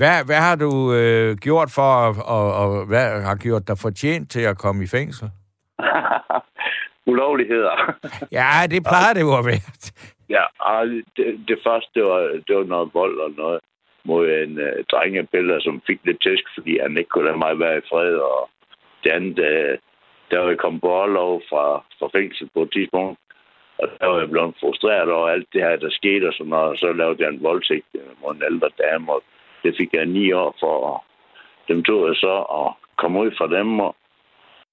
[SPEAKER 2] Hvad, hvad har du øh, gjort for, og, og hvad har gjort dig fortjent til at komme i fængsel?
[SPEAKER 6] Ulovligheder.
[SPEAKER 2] Ja, det plejer det jo at være.
[SPEAKER 6] ja, det, det første, det var, det var noget vold og noget mod en uh, drengepiller, som fik lidt tæsk, fordi han ikke kunne lade mig være i fred. Og det andet, uh, der var jeg kommet på overlov fra, fra fængsel på et tidspunkt. Og der var jeg blevet frustreret over alt det her, der skete og sådan noget. Og så lavede jeg en voldtægt øh, mod en ældre dame, og det fik jeg ni år for. Dem tog jeg så og kom ud fra dem, og,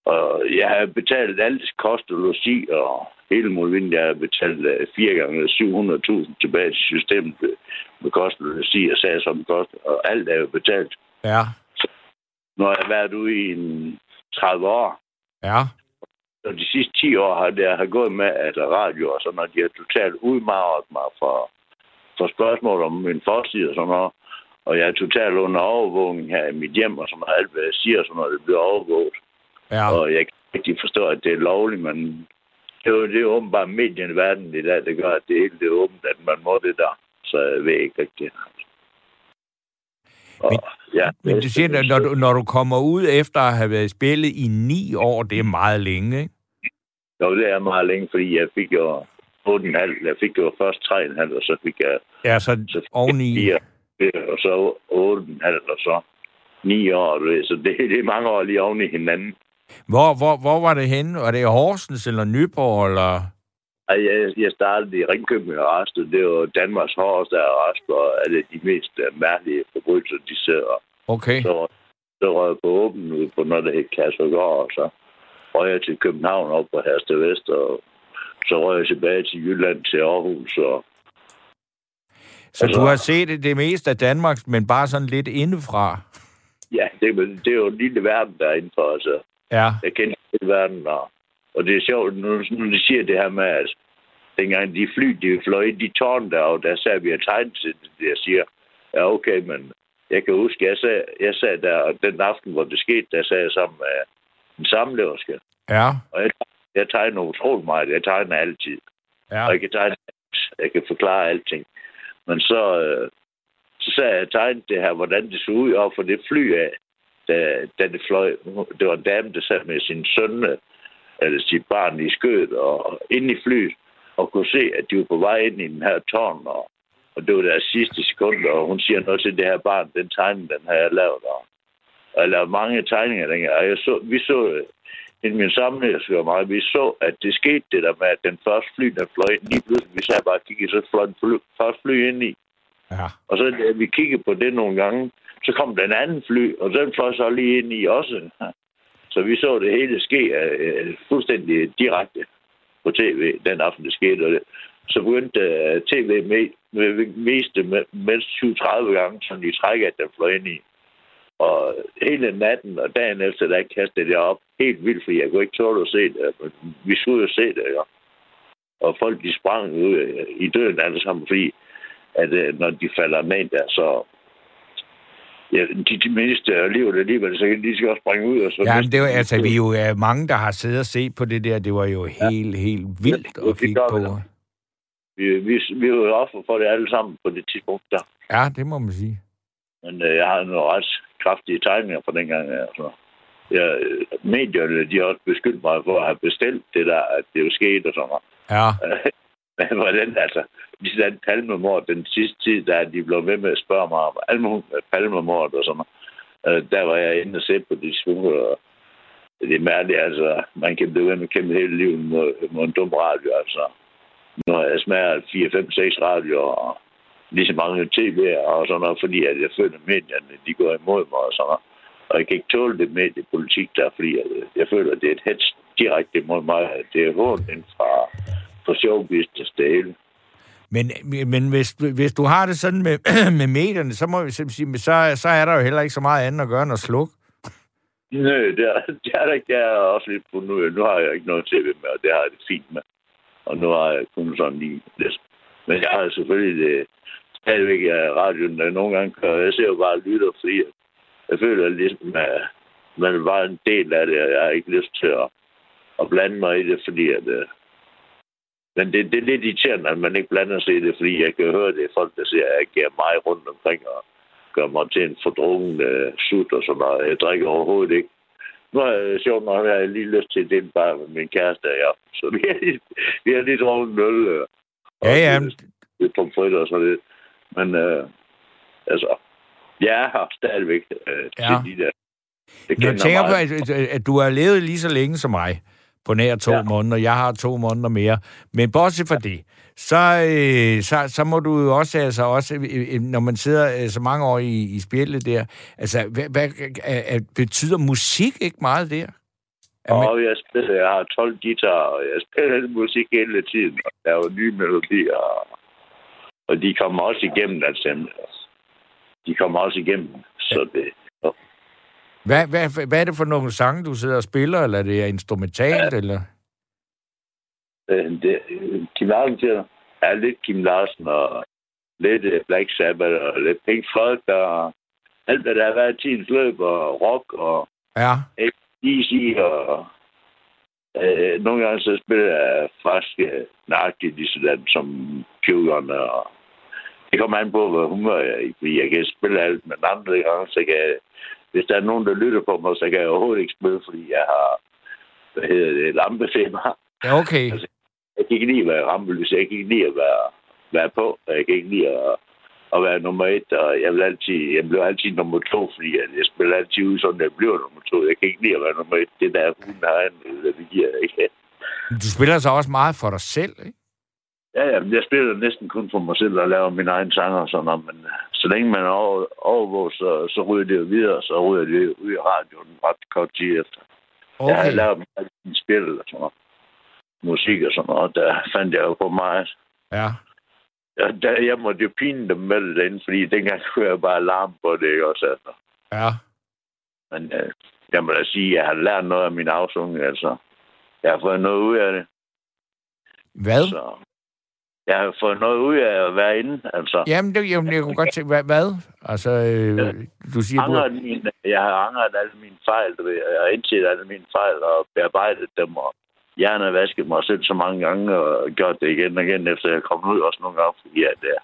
[SPEAKER 6] og jeg har betalt alt kost og logi, og hele muligheden, jeg har betalt øh, fire gange 700.000 tilbage til systemet med- kost og logi og sags om kost, og alt er jo betalt.
[SPEAKER 2] Ja,
[SPEAKER 6] Nu har jeg været ude i en 30 år,
[SPEAKER 2] ja,
[SPEAKER 6] og de sidste 10 år har det har gået med, at radio og sådan noget, de har totalt udmarret mig for, for spørgsmål om min forside og sådan noget. Og jeg er totalt under overvågning her i mit hjem, og som alt, hvad jeg siger, så noget, det bliver overvåget.
[SPEAKER 2] Ja.
[SPEAKER 6] Og jeg kan rigtig forstå, at det er lovligt, men det er jo det er åbenbart medien i verden i dag, det gør, at det hele er åbent, at man må det der. Så jeg ved ikke rigtigt. Og,
[SPEAKER 2] men,
[SPEAKER 6] ja,
[SPEAKER 2] men du siger, at når du, når du kommer ud efter at have været i spillet i ni år, det er meget længe, ikke?
[SPEAKER 6] Jo, det er meget længe, fordi jeg fik jo 8,5. Jeg fik jo først 3,5, og så fik jeg...
[SPEAKER 2] Ja, så,
[SPEAKER 6] så
[SPEAKER 2] oveni...
[SPEAKER 6] 4 ja, og så 8,5 og så 9 år. Så det, det er mange år lige oven i hinanden.
[SPEAKER 2] Hvor, hvor, hvor var det henne? Var det i Horsens eller Nyborg? Eller?
[SPEAKER 6] Jeg, jeg startede i Ringkøbing og Rest, det var Danmarks hårdeste arrest, og alle de mest øh, mærkelige forbrydelser, de sidder.
[SPEAKER 2] Okay.
[SPEAKER 6] Så, så røg jeg på åben ud på noget, der hed Kassergård, og så røg jeg til København op på Herste Vest, og så røg jeg tilbage til Jylland, til Aarhus, og
[SPEAKER 2] så
[SPEAKER 6] Altså-
[SPEAKER 2] du har set det meste af Danmark, men bare sådan lidt indefra?
[SPEAKER 6] ja, det, er- det er jo en lille verden derinde for os. og
[SPEAKER 2] Ja.
[SPEAKER 6] Jeg kender hele verden, og, og det er sjovt, nu, nu de siger det her med, at dengang de fly, de fløj i de tårn der, og der sagde vi at tegnet til det, jeg siger, ja okay, men jeg kan huske, jeg sagde, jeg sagde der, og den aften, hvor det skete, der sagde jeg sammen med en samleverske,
[SPEAKER 2] Ja.
[SPEAKER 6] og jeg, jeg tegner utrolig meget, jeg tegner altid,
[SPEAKER 2] Ja.
[SPEAKER 6] og jeg kan tegne jeg kan forklare alting. Men så, øh, så sagde jeg, tegnet det her, hvordan det så ud over for det fly af, da, da det fløj. Det var en dame, der sad med sin søn, eller sit barn i skødet, og inde i flyet, og kunne se, at de var på vej ind i den her tårn, og, og det var deres sidste sekund, og hun siger noget til det her barn, den tegning, den har jeg lavet, og, og jeg lavede mange tegninger dengang, og jeg så, vi så, øh, en min sammenhæng og mig, vi så, at det skete det der med, at den første fly, der fløj ind, lige pludselig, vi sagde bare at kigge, så fløj den fly, første fly ind i.
[SPEAKER 2] Ja.
[SPEAKER 6] Og så da vi kiggede på det nogle gange, så kom den anden fly, og den fløj så lige ind i også. Så vi så det hele ske uh, fuldstændig direkte på tv den aften, det skete. Og det, så begyndte uh, tv med, med, med, mindst 20-30 gange, sådan i træk, at den fløj ind i. Og hele natten og dagen efter, der kastede jeg op helt vildt, fordi jeg kunne ikke tåle at se det. Men vi skulle jo se det, ja. Og folk, de sprang ud øh, i døden alle sammen, fordi at øh, når de falder ned der, så... Ja, de, de mister livet alligevel, så de skal også springe ud. Og så
[SPEAKER 2] Ja, men det var, altså, vi er jo er mange, der har siddet og set på det der. Det var jo helt, helt vildt
[SPEAKER 6] Ja,
[SPEAKER 2] at
[SPEAKER 6] det
[SPEAKER 2] kigge
[SPEAKER 6] gør
[SPEAKER 2] på.
[SPEAKER 6] vi vi, vi, vi var jo offer for det alle sammen på det tidspunkt der.
[SPEAKER 2] Ja, det må man sige.
[SPEAKER 6] Men øh, jeg har nogle ret kraftige tegninger fra dengang. Altså. Jeg, medierne, de har også beskyldt mig for at have bestilt det der, at det jo skete og sådan noget.
[SPEAKER 2] Ja,
[SPEAKER 6] Men hvordan, altså, lige sådan palmemord, den sidste tid, der de blev ved med at spørge mig om palmemord og sådan noget. Øh, der var jeg inde og se på de smule, og det er mærkeligt, altså, man kan blive ved med at kæmpe hele livet mod, mod en dum radio, altså. Nu har jeg smaget 4, 5, 6 radioer, og lige så mange tv'er og sådan noget, fordi at jeg føler, at medierne, de går imod mig og sådan noget. Og jeg kan ikke tåle det mediepolitik der, fordi jeg, jeg føler, at det er et hets direkte imod mig. Det er hånden fra, fra showbusiness det hele.
[SPEAKER 2] men, men hvis, hvis du har det sådan med, med medierne, så må vi simpelthen sige, så, så er der jo heller ikke så meget andet at gøre end at slukke.
[SPEAKER 6] Nej, det er, det er der ikke. Jeg er også lidt på nu. Nu har jeg ikke noget tv med, og det har jeg det fint med. Og nu har jeg kun sådan lige lidt. Men jeg har selvfølgelig det, stadigvæk af radioen, der nogle gange kører. Jeg ser jo bare og lytter, fordi jeg, jeg føler ligesom, at man er bare en del af det, og jeg har ikke lyst til at, at blande mig i det, fordi at, øh, men det, det er lidt irriterende, at man ikke blander sig i det, fordi jeg kan høre det er folk, der siger, at jeg giver mig rundt omkring og gør mig til en fordrungen øh, sut og sådan noget. Jeg drikker overhovedet ikke. Nu har jeg sjovt nok, har jeg lige lyst til dele bare med min kæreste i aften. Så vi har lige, vi har lige drukket en øl. Øh, og
[SPEAKER 2] Ja, ja.
[SPEAKER 6] lidt- Lidt pomfritter og sådan lidt. Men øh, altså, jeg er her stadigvæk øh,
[SPEAKER 2] Ja.
[SPEAKER 6] de der. Jeg
[SPEAKER 2] Jeg tænker på,
[SPEAKER 6] meget.
[SPEAKER 2] at, at, du har levet lige så længe som mig, på nær to ja. Måneder. Jeg har to måneder mere. Men bortset fra det, så, øh, så, så må du jo også, altså også, øh, øh, når man sidder øh, så mange år i, i spillet der, altså, hvad, hvad er, betyder musik ikke meget der? Er man-
[SPEAKER 6] Og jeg spiller, jeg har 12 guitarer, og jeg spiller musik hele tiden, og der er jo nye melodier, og, og de kommer også igennem, altså. De kommer også igennem, så det...
[SPEAKER 2] Hvad, hvad, hvad er det for nogle sange, du sidder og spiller, eller er det instrumentalt, ja. eller?
[SPEAKER 6] Øh, det Kim Larsen er lidt Kim Larsen og lidt øh, Black Sabbath og lidt Pink Floyd og alt, hvad der har været tidens løb og rock og
[SPEAKER 2] Ja.
[SPEAKER 6] easy og øh, nogle gange så spiller jeg faktisk øh, nøjagtigt lige sådan som Pugon og det kommer an på, hvad humør jeg er i. Fordi jeg kan spille alt, men andre gange, så kan jeg, hvis der er nogen, der lytter på mig, så kan jeg overhovedet ikke spille, fordi jeg har, hvad hedder det, lampefeber.
[SPEAKER 2] Ja, okay.
[SPEAKER 6] Altså, Jeg kan ikke lide at være rampelys. Jeg kan ikke lide at være, være på. Jeg kan ikke lide at, at være nummer et. Og jeg, vil altid, jeg bliver altid nummer to, fordi jeg, jeg spiller altid ud, sådan jeg bliver nummer to. Jeg kan ikke lide at være nummer et. Det der, hun har en, det giver jeg ikke.
[SPEAKER 2] Du spiller så også meget for dig selv, ikke?
[SPEAKER 6] Ja, ja, jeg spiller næsten kun for mig selv og laver mine egne sanger og sådan noget, men øh, så længe man er over, overvåget, så, så ryger det jo videre, så ryger det ud i radioen ret kort tid efter. Okay. Jeg har lavet min spil og sådan noget. Musik og sådan noget, der fandt jeg jo på mig.
[SPEAKER 2] Ja.
[SPEAKER 6] Ja, der, jeg måtte jo pine dem med det derinde, fordi dengang kunne jeg bare larme på det, ikke også? Altså.
[SPEAKER 2] Ja.
[SPEAKER 6] Men øh, jeg må da sige, at jeg har lært noget af min afsung, altså. Jeg har fået noget ud af det,
[SPEAKER 2] Hvad?
[SPEAKER 6] så... Jeg har fået noget ud af at være inde, altså.
[SPEAKER 2] Jamen, det, jamen, jeg kunne godt tænke, hvad? hvad? Altså, øh,
[SPEAKER 6] Ja.
[SPEAKER 2] du siger, du...
[SPEAKER 6] angret mine, jeg har angret alle mine fejl, du ved. Jeg har indset alle mine fejl og bearbejdet dem, og gerne vasket mig selv så mange gange, og gjort det igen og igen, efter jeg kom ud også nogle gange, fordi at, øh,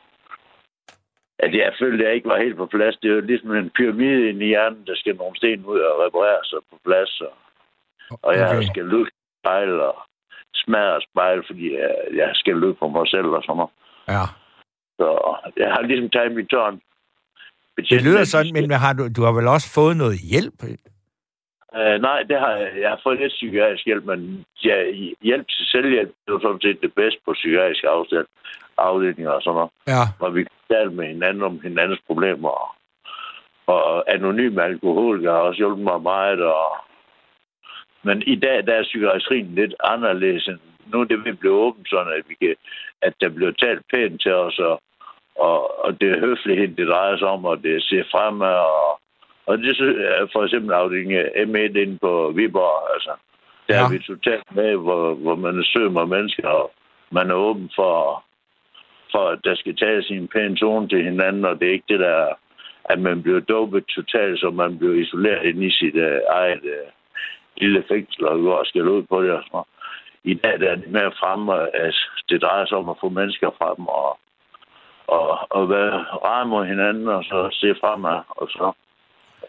[SPEAKER 6] at jeg følte, at jeg ikke var helt på plads. Det er jo ligesom en pyramide inde i hjernen, der skal nogle sten ud og reparere sig på plads, og, og jeg
[SPEAKER 2] Okay.
[SPEAKER 6] skal løbe spejl og smadre spejl, fordi jeg, jeg skal løbe på mig selv og sådan noget.
[SPEAKER 2] Ja.
[SPEAKER 6] Så jeg har ligesom taget mit tørn.
[SPEAKER 2] Det lyder sådan, men har du, du har vel også fået noget hjælp?
[SPEAKER 6] Uh, nej, det har jeg. Jeg har fået lidt psykiatrisk hjælp, men ja, hjælp til selvhjælp det jo sådan set det bedste på psykiatrisk afstand, afdelinger og sådan noget,
[SPEAKER 2] Ja.
[SPEAKER 6] hvor vi tale med hinanden om hinandens problemer. Og, og anonym alkoholiker har også hjulpet mig meget. Og, men i dag der er psykiatrien lidt anderledes. end Nu er det ved at blive åbent, sådan at, vi kan, at der bliver talt pænt til os, og, og, og det er høflighed, det drejer sig om, og det ser fremad, og og det er for eksempel afdelingen M1 inde på Viborg, altså. Der
[SPEAKER 2] Ja.
[SPEAKER 6] er vi totalt med, hvor, hvor man er søg med mennesker, og man er åben for, for, at der skal tages en pæn tone til hinanden, og det er ikke det der, at man bliver dopet totalt, så man bliver isoleret inde i sit uh, eget uh, lille fængsel, og går og skal ud på det. Og. I dag der er det mere fremme, at det drejer sig om at få mennesker frem, og, og, og være rare mod hinanden, og så se fremad, og så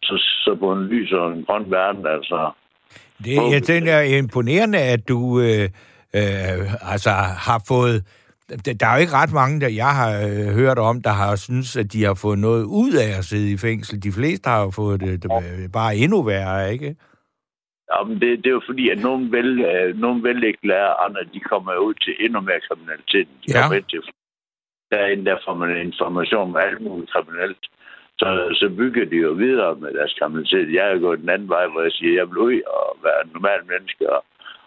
[SPEAKER 6] så, så på en lys og en grøn verden, altså.
[SPEAKER 2] Det, jeg tænker, er imponerende, at du øh, øh, altså har fået... Der er jo ikke ret mange, der jeg har øh, hørt om, der har synes, at de har fået noget ud af at sidde i fængsel. De fleste har jo fået det, det øh, bare endnu værre, ikke?
[SPEAKER 6] Ja, men det, det er jo fordi, at nogen vil, øh, ikke lære, andre de kommer ud til endnu mere kriminalitet. De
[SPEAKER 2] Ja.
[SPEAKER 6] kommer ind til. Derinde der får man information om alt muligt kriminelt. Så, så bygger de jo videre med deres kriminalitet. Jeg er gået den anden vej, hvor jeg siger, at jeg vil ud og være en normal menneske og,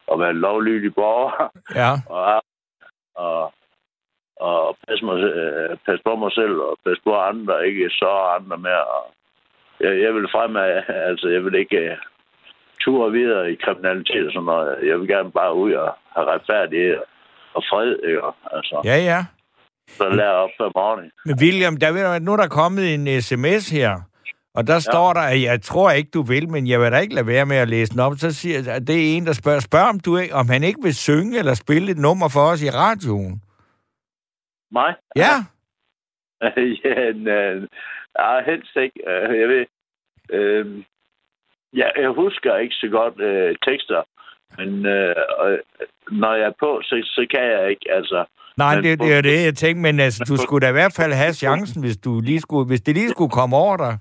[SPEAKER 6] og være en lovlydig borger.
[SPEAKER 2] Ja.
[SPEAKER 6] og, og, og passe, mig, øh, passe på mig selv og passe på andre, ikke så andre mere. Og jeg, jeg vil fremad, altså jeg vil ikke uh, ture videre i kriminalitet og sådan noget. Jeg vil gerne bare ud og have retfærdighed og fred, ikke? Altså,
[SPEAKER 2] Ja, ja.
[SPEAKER 6] så lære op for morgen.
[SPEAKER 2] Men William, der vil, nu er der kommet en sms her, og der står der, at jeg tror ikke, du vil, men jeg vil da ikke lade være med at læse den op. Så siger at det er en, der spørger, spørg om, du, ikke- om han ikke vil synge eller spille et nummer for os i radioen.
[SPEAKER 6] Mig?
[SPEAKER 2] Ja,
[SPEAKER 6] ja, øh, nej, helst ikke. Øh, Jeg ved, øh, ja, jeg husker ikke så godt øh, tekster, men øh, når jeg er på, så, så kan jeg ikke, altså.
[SPEAKER 2] nej,
[SPEAKER 6] Men
[SPEAKER 2] det, det er det, jeg tænkte, men altså, du skulle da i hvert fald have chancen, hvis, du lige skulle, hvis det lige skulle komme over dig.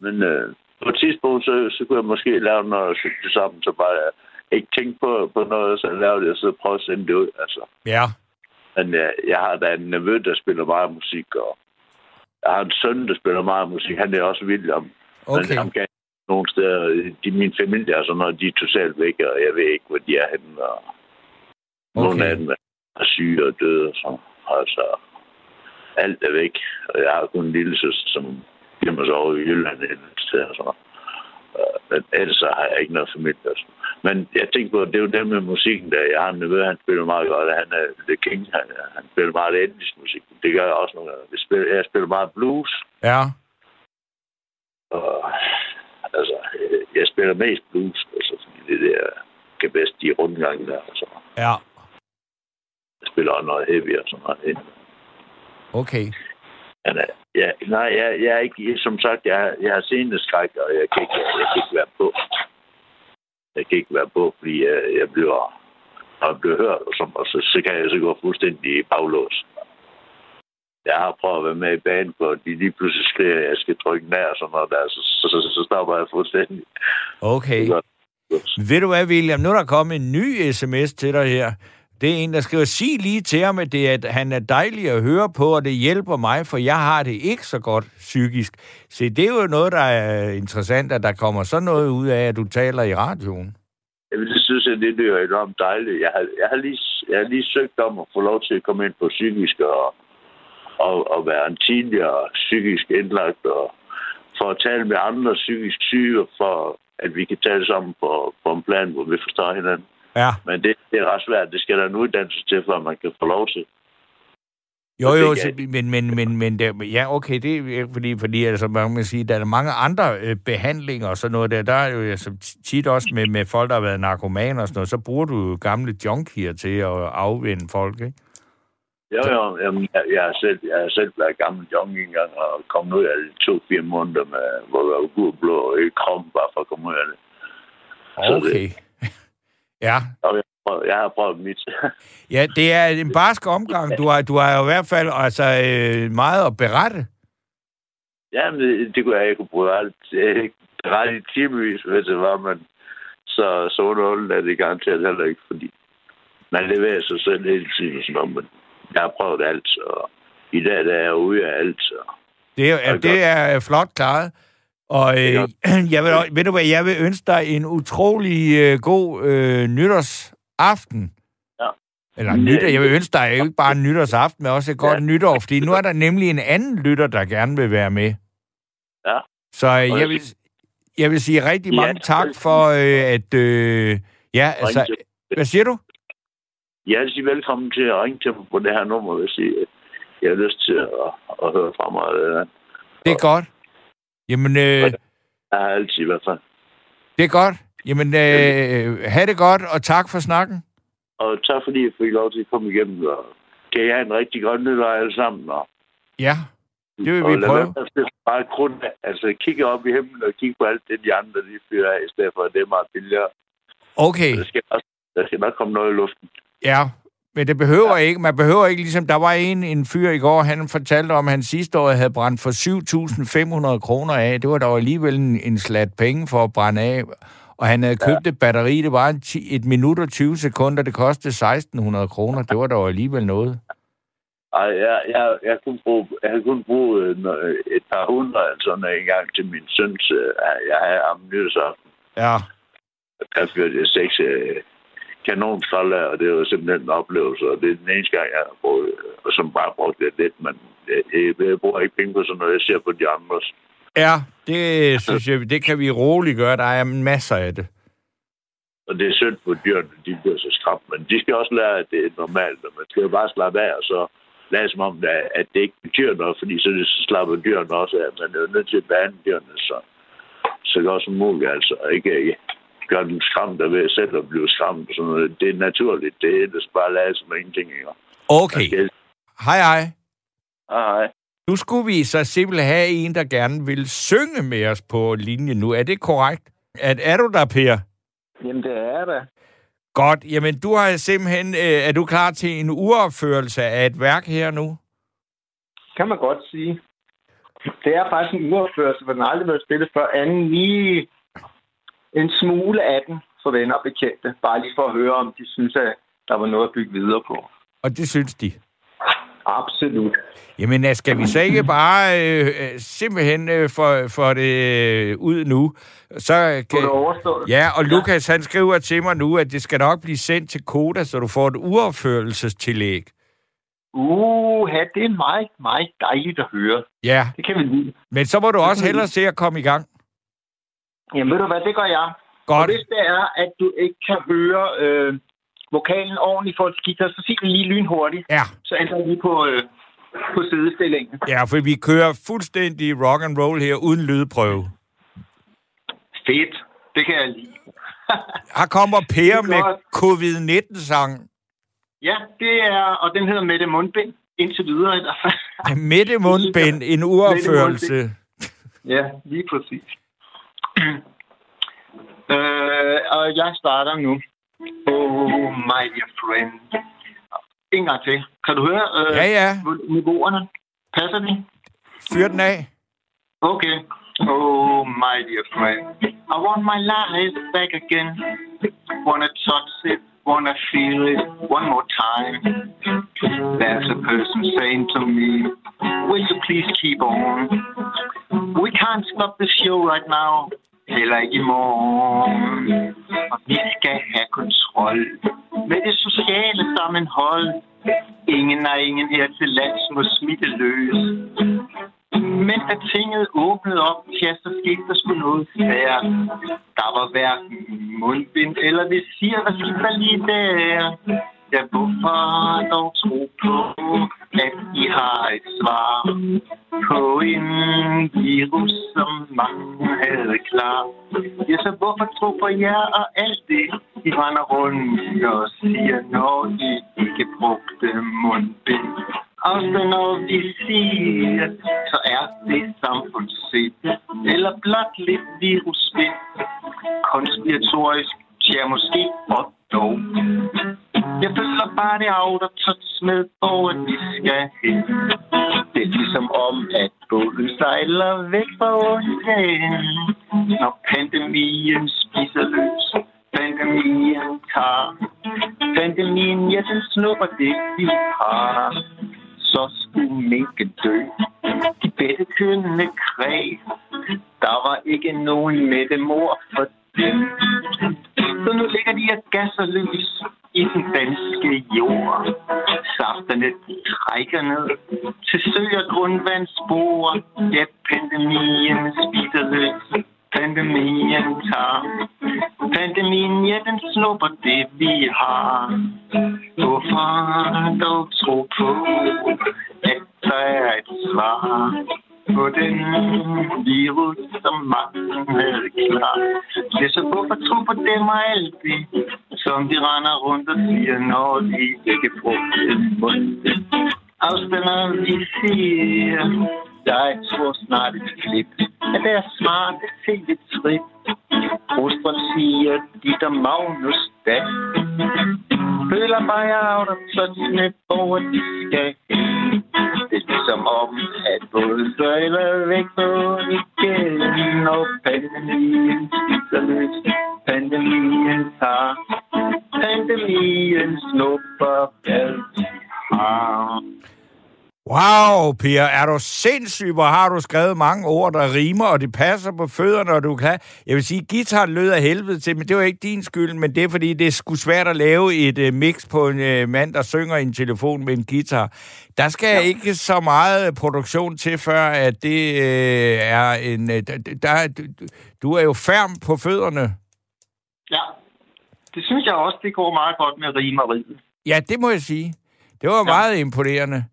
[SPEAKER 6] Men øh, på et tidspunkt, så, så kunne jeg måske lave noget sammen, så bare jeg ikke tænke på, på noget, så lave det, og så prøve at sende det ud, altså.
[SPEAKER 2] Ja,
[SPEAKER 6] Men øh, jeg har da en nevø, der spiller meget musik, og jeg har en søn, der spiller meget musik. Han er også William.
[SPEAKER 2] okay.
[SPEAKER 6] Men ham kan nogle steder, de, min familie og sådan noget, de er totalt væk, og jeg ved ikke, hvor de er henne. Og okay. Nogle af dem er syge og døde, og så, altså, alt er væk. Og jeg har kun en lille søster, som gemmer sig over i Jylland et sted. Og sådan. Øh, Men ellers så har jeg ikke noget familie. sådan. Men jeg tænkte på, at det er jo det med musikken, der jeg har en nevø, han spiller meget godt, han er The King, han, han spiller meget etnisk musik. Det gør jeg også nogle gange. Jeg spiller, jeg spiller meget blues,
[SPEAKER 2] Ja.
[SPEAKER 6] og altså, øh, jeg spiller mest blues, altså, fordi det der kan bedst de rundgange der, og så
[SPEAKER 2] Ja.
[SPEAKER 6] jeg spiller også noget heavy og sådan noget.
[SPEAKER 2] Okay.
[SPEAKER 6] Men, øh, ja, nej, jeg, jeg er ikke, som sagt, jeg, jeg har sceneskræk, og jeg kan, ikke, jeg kan ikke være på. Jeg kan ikke være på, fordi jeg, jeg bliver, når jeg bliver hørt, og, så, og så, så kan jeg så gå fuldstændig i baglås. Jeg har prøvet at være med i banen, hvor de lige pludselig skriver, at jeg skal trykke nær og sådan noget der, så, så, så, så stopper jeg fuldstændig.
[SPEAKER 2] Okay. Ved du hvad, William? Nu er der kommet en ny sms til dig her. Det er en, der skriver, sig lige til ham, at, det at han er dejlig at høre på, og det hjælper mig, for jeg har det ikke så godt psykisk. Se, det er jo noget, der er interessant, at der kommer sådan noget ud af, at du taler i radioen.
[SPEAKER 6] Jamen, det synes jeg, det er enormt dejligt. Jeg har, jeg, har lige, jeg har lige søgt om at få lov til at komme ind på psykisk og, og, og være en tidligere psykisk indlagt og for at tale med andre psykisk syge, for at vi kan tale sammen på, på en plan, hvor vi forstår hinanden.
[SPEAKER 2] Ja.
[SPEAKER 6] Men det, det er ret svært. Det skal der en uddannelse til, for at man kan få lov til.
[SPEAKER 2] Jo, jo, så, men, men, men, men der, ja, okay, det er fordi, fordi altså, man kan sige, der er mange andre øh, behandlinger og sådan noget der. Der er jo altså, tit også med, med folk, der har været narkomaner og sådan noget, så bruger du jo gamle junkier til at afvende folk, ikke?
[SPEAKER 6] Jo, jo. Jamen, jeg, jeg, har selv, jeg har selv været gammel junkie engang og kommet ud af det to-fire måneder, med, hvor jeg var gul blå og ikke kom bare for at komme ud af det. Så det-
[SPEAKER 2] Okay. ja,
[SPEAKER 6] Og jeg, jeg har prøvet mit.
[SPEAKER 2] ja, det er en barsk omgang. Du har, du har i hvert fald altså, øh, meget at berette.
[SPEAKER 6] Ja, men det, det kunne jeg ikke bruge alt. Ret i timevis, hvis det var, men så, så underholdende er det garanteret heller ikke, fordi man leverer sig selv hele tiden, sådan noget, men jeg har prøvet alt, og i dag der er jeg ude af alt, så
[SPEAKER 2] Det er,
[SPEAKER 6] er
[SPEAKER 2] det er øh, flot klaret. Og øh, jeg vil, ved du hvad, jeg vil ønske dig en utrolig øh, god øh, nytårsaften.
[SPEAKER 6] Ja.
[SPEAKER 2] Eller nytår, jeg vil ønske dig ikke bare en nytårsaften, men også et godt
[SPEAKER 6] Ja.
[SPEAKER 2] nytår, fordi nu er der nemlig en anden lytter, der gerne vil være med.
[SPEAKER 6] Ja.
[SPEAKER 2] Så øh, jeg vil, jeg vil sige rigtig
[SPEAKER 6] Ja,
[SPEAKER 2] mange tak for, øh, at... Øh, ja, altså... Hvad siger du?
[SPEAKER 6] Jeg er sige velkommen til at ringe til mig på det her nummer, hvis I, jeg har lyst til at, at høre fra mig. Eller andet.
[SPEAKER 2] Det er godt. Jamen, øh,
[SPEAKER 6] Jeg har altid i hvert fald.
[SPEAKER 2] det er godt. Jamen, øh, have det godt, og tak for snakken.
[SPEAKER 6] Og tak fordi jeg fik lov til at komme igennem, og kan I have en rigtig godt nytår alle sammen, og
[SPEAKER 2] Ja, det vil
[SPEAKER 6] og
[SPEAKER 2] vi prøve.
[SPEAKER 6] være bare grund altså kigge op i himlen og kigge på alt det, de andre de fyrer af, i stedet for at det er meget billigere.
[SPEAKER 2] Okay.
[SPEAKER 6] Der skal, også, der skal nok komme noget i luften.
[SPEAKER 2] Ja, men det behøver ja. ikke. Man behøver ikke, ligesom der var en, en fyr i går, han fortalte om, at han sidste år havde brændt for 7.500 kroner af. Det var dog alligevel en, en slat penge for at brænde af. Og han havde købt ja. et batteri, det var en ti, et minut og 20 sekunder, det kostede 1.600 kroner. Det var dog alligevel noget.
[SPEAKER 6] Ej, jeg, jeg, jeg, kunne bruge, jeg havde kun brugt øh, nå- et par hundrede sådan en gang til min søns. øh, Jeg havde ham nytårsaften.
[SPEAKER 2] Ja.
[SPEAKER 6] Der fyrte jeg seks øh, kanonskralder, og det var simpelthen en oplevelse. Og det er den eneste gang, jeg har brugt, øh, og som bare brugt det lidt, men jeg, jeg, jeg bruger ikke penge på sådan noget, jeg ser på de andres.
[SPEAKER 2] Ja, det synes jeg, det kan vi roligt gøre. Der er masser af det.
[SPEAKER 6] Og det er synd på dyrene, de bliver så skræmt. Men de skal også lære, at det er normalt, og man skal jo bare slappe af, og så lade som om, at- at det ikke betyder noget, fordi så slapper dyrene også af. Man er jo nødt til at behandle dyrene så, så godt som muligt. Altså ikke øh, gøre dem skræmt ved at selv at blive skræmt. og Sådan noget. Det er naturligt. Det er det bare lade som ingenting. Ikke?
[SPEAKER 2] Okay. Hej, hej.
[SPEAKER 6] Hej, hej.
[SPEAKER 2] Nu skulle vi så simpelthen have en, der gerne vil synge med os på linjen nu. Er det korrekt? Er, er du der, Per?
[SPEAKER 7] Jamen, det er der.
[SPEAKER 2] Godt. Jamen, du har simpelthen... Øh, er du klar til en uopførelse af et værk her nu?
[SPEAKER 7] Kan man godt sige. Det er faktisk en uopførelse, hvor den aldrig været spillet før. Anden lige en smule af den for venner og bekendte. Bare lige for at høre, om de synes, at der var noget at bygge videre på.
[SPEAKER 2] Og det synes de.
[SPEAKER 7] Absolut.
[SPEAKER 2] Jamen, øh, skal vi så ikke bare øh, øh, simpelthen øh, få for det øh, ud nu? Så kan, ja, og Lukas, han skriver til mig nu, at det skal nok blive sendt til Koda, så du får et uopførelsestillæg.
[SPEAKER 7] Uh, det er meget, meget dejligt at høre.
[SPEAKER 2] Ja,
[SPEAKER 7] Det kan vi lide.
[SPEAKER 2] men så må du også hellere se at komme i gang.
[SPEAKER 7] Jamen, ved du hvad, det gør jeg. Og
[SPEAKER 2] Godt.
[SPEAKER 7] hvis det er, at du ikke kan høre øh, vokalen ordentligt forhold til guitar, så sig det lige lynhurtigt.
[SPEAKER 2] Ja.
[SPEAKER 7] Så ændrer lige på, øh, på sidestillingen.
[SPEAKER 2] Ja, for vi kører fuldstændig rock and roll her, uden lydprøve.
[SPEAKER 7] Fedt. Det kan jeg lide.
[SPEAKER 2] Her kommer Per
[SPEAKER 7] er
[SPEAKER 2] med
[SPEAKER 7] godt.
[SPEAKER 2] covid-19-sang.
[SPEAKER 7] Ja, det er, og den hedder Mette Mundbind. Indtil videre i hvert fald.
[SPEAKER 2] Mette Mundbind, en uopførelse.
[SPEAKER 7] Ja, lige præcis. Øh, og jeg starter nu. Oh, my dear friend. En gang til. Kan du høre øh,
[SPEAKER 2] Ja, ja.
[SPEAKER 7] niveauerne? Passer de?
[SPEAKER 2] Fyr den af.
[SPEAKER 7] Okay. Oh, my dear friend. I want my life back again. Wanna touch it, wanna feel it one more time. There's a person saying to me, Will you please keep on? We can't stop the show right now. Heller ikke i morgen. Og vi skal have kontrol med det sociale sammenhold. Ingen er ingen her til lands må smitte løs. Men da tinget åbnede op, ja, så skete der sgu noget svært. Der var hverken mundbind eller visir, hvad skete der lige der? Ja, hvorfor dog tro på, at I har et svar på en virus, som mange havde klar? Ja, så hvorfor tro på jer og alt det, I render rundt og siger, når I ikke brugte mundbind? Også når vi siger, så er det samfundssind, eller blot lidt virusvind. Konspiratorisk, ja måske og jo. Jeg føler bare det af, der touch med, hvor vi skal hen. Det er ligesom om, at båden sejler væk fra oceanen. Når pandemien spiser løs, pandemien tager. Pandemien, ja, den snupper det, vi har. Så skulle minke dø. De bedte kønnende kræg. Der var ikke nogen med det mor for dem. Ligger de og gasser løs i den danske jord. Safterne trækker ned til sø og grundvandsspor. Ja, pandemien spider løs. Pandemien tager. Pandemien, ja, den snupper det, vi har. Hvorfor dog tro på, at der er et svar på den virus, som magten havde klar. Ja, så hvorfor tro på dem og alt det, som de render rundt og siger, når de ikke brugte munden. Afstanderen, de siger, dig, tror snart et klip, af deres smarte tv-trip. Prostron siger, dit og Magnus da. Føler mig out of touch med, hvor de skal. Det er ligesom om, at både søjler væk på igen, og pandemien spiser løs. Pandemien tager, pandemien snupper alt Ah.
[SPEAKER 2] Wow, Per, er du sindssyg, hvor har du skrevet mange ord, der rimer, og det passer på fødderne, og du kan... Jeg vil sige, guitar lød af helvede til, men det var ikke din skyld, men det er fordi, det er sgu svært at lave et uh, mix på en uh, mand, der synger i en telefon med en guitar. Der skal ja. ikke så meget produktion til, før at det uh, er en... Uh, der, du, du er jo færm på fødderne.
[SPEAKER 7] Ja, det synes jeg også, det går meget godt med rimeriet.
[SPEAKER 2] Ja, det må jeg sige. Det var ja. meget imponerende.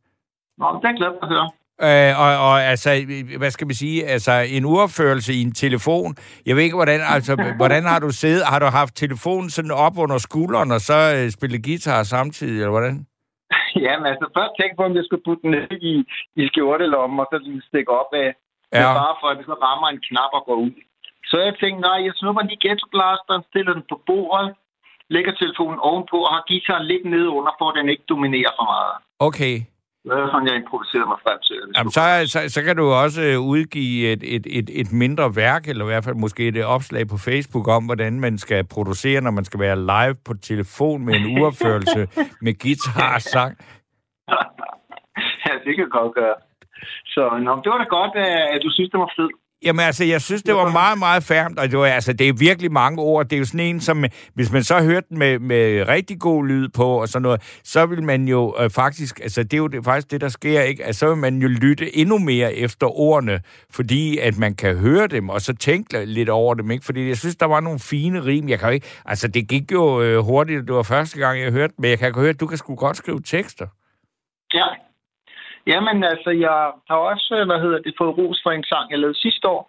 [SPEAKER 7] Nå, det er jeg glad for at høre.
[SPEAKER 2] Øh, og, og altså, hvad skal man sige, altså en uopførelse i en telefon. Jeg ved ikke, hvordan, altså, hvordan har du siddet? Har du haft telefonen sådan op under skulderen, og så øh, spillet guitar samtidig, eller hvordan?
[SPEAKER 7] Ja, men altså først tænkte på, om jeg skulle putte den ned i, i skjortelommen, og så lige stikke op af. Ja.
[SPEAKER 2] Ja.
[SPEAKER 7] Bare for, at det så rammer en knap og går ud. Så jeg tænkte, nej, jeg snupper lige ghettoblasteren, stiller den på bordet, lægger telefonen ovenpå og har guitaren lidt nede under, for at den ikke dominerer for meget.
[SPEAKER 2] Okay.
[SPEAKER 7] Det er sådan, jeg improviserede mig frem til.
[SPEAKER 2] Jamen, så, så, så kan du også øh, udgive et, et, et, et mindre værk, eller i hvert fald måske et opslag på Facebook om, hvordan man skal producere, når man skal være live på telefon med en uopførelse med guitar og sang.
[SPEAKER 7] ja, det kan godt gøre. Så nå, det var da godt, at du synes, det var fedt.
[SPEAKER 2] Jamen altså, jeg synes, det var meget, meget færmt, og det, var, altså, det er virkelig mange ord. Det er jo sådan en, som hvis man så hørte den med, med rigtig god lyd på og sådan noget, så vil man jo øh, faktisk, altså det er jo det, faktisk det, der sker, ikke? Altså, så vil man jo lytte endnu mere efter ordene, fordi at man kan høre dem, og så tænke lidt over dem, ikke? Fordi jeg synes, der var nogle fine rim. Jeg kan ikke, altså det gik jo øh, hurtigt, det var første gang, jeg hørte men jeg kan høre, at du kan sgu godt skrive tekster.
[SPEAKER 7] Ja. Jamen altså, jeg har også, hvad hedder det, fået ros for en sang, jeg lavede sidste år.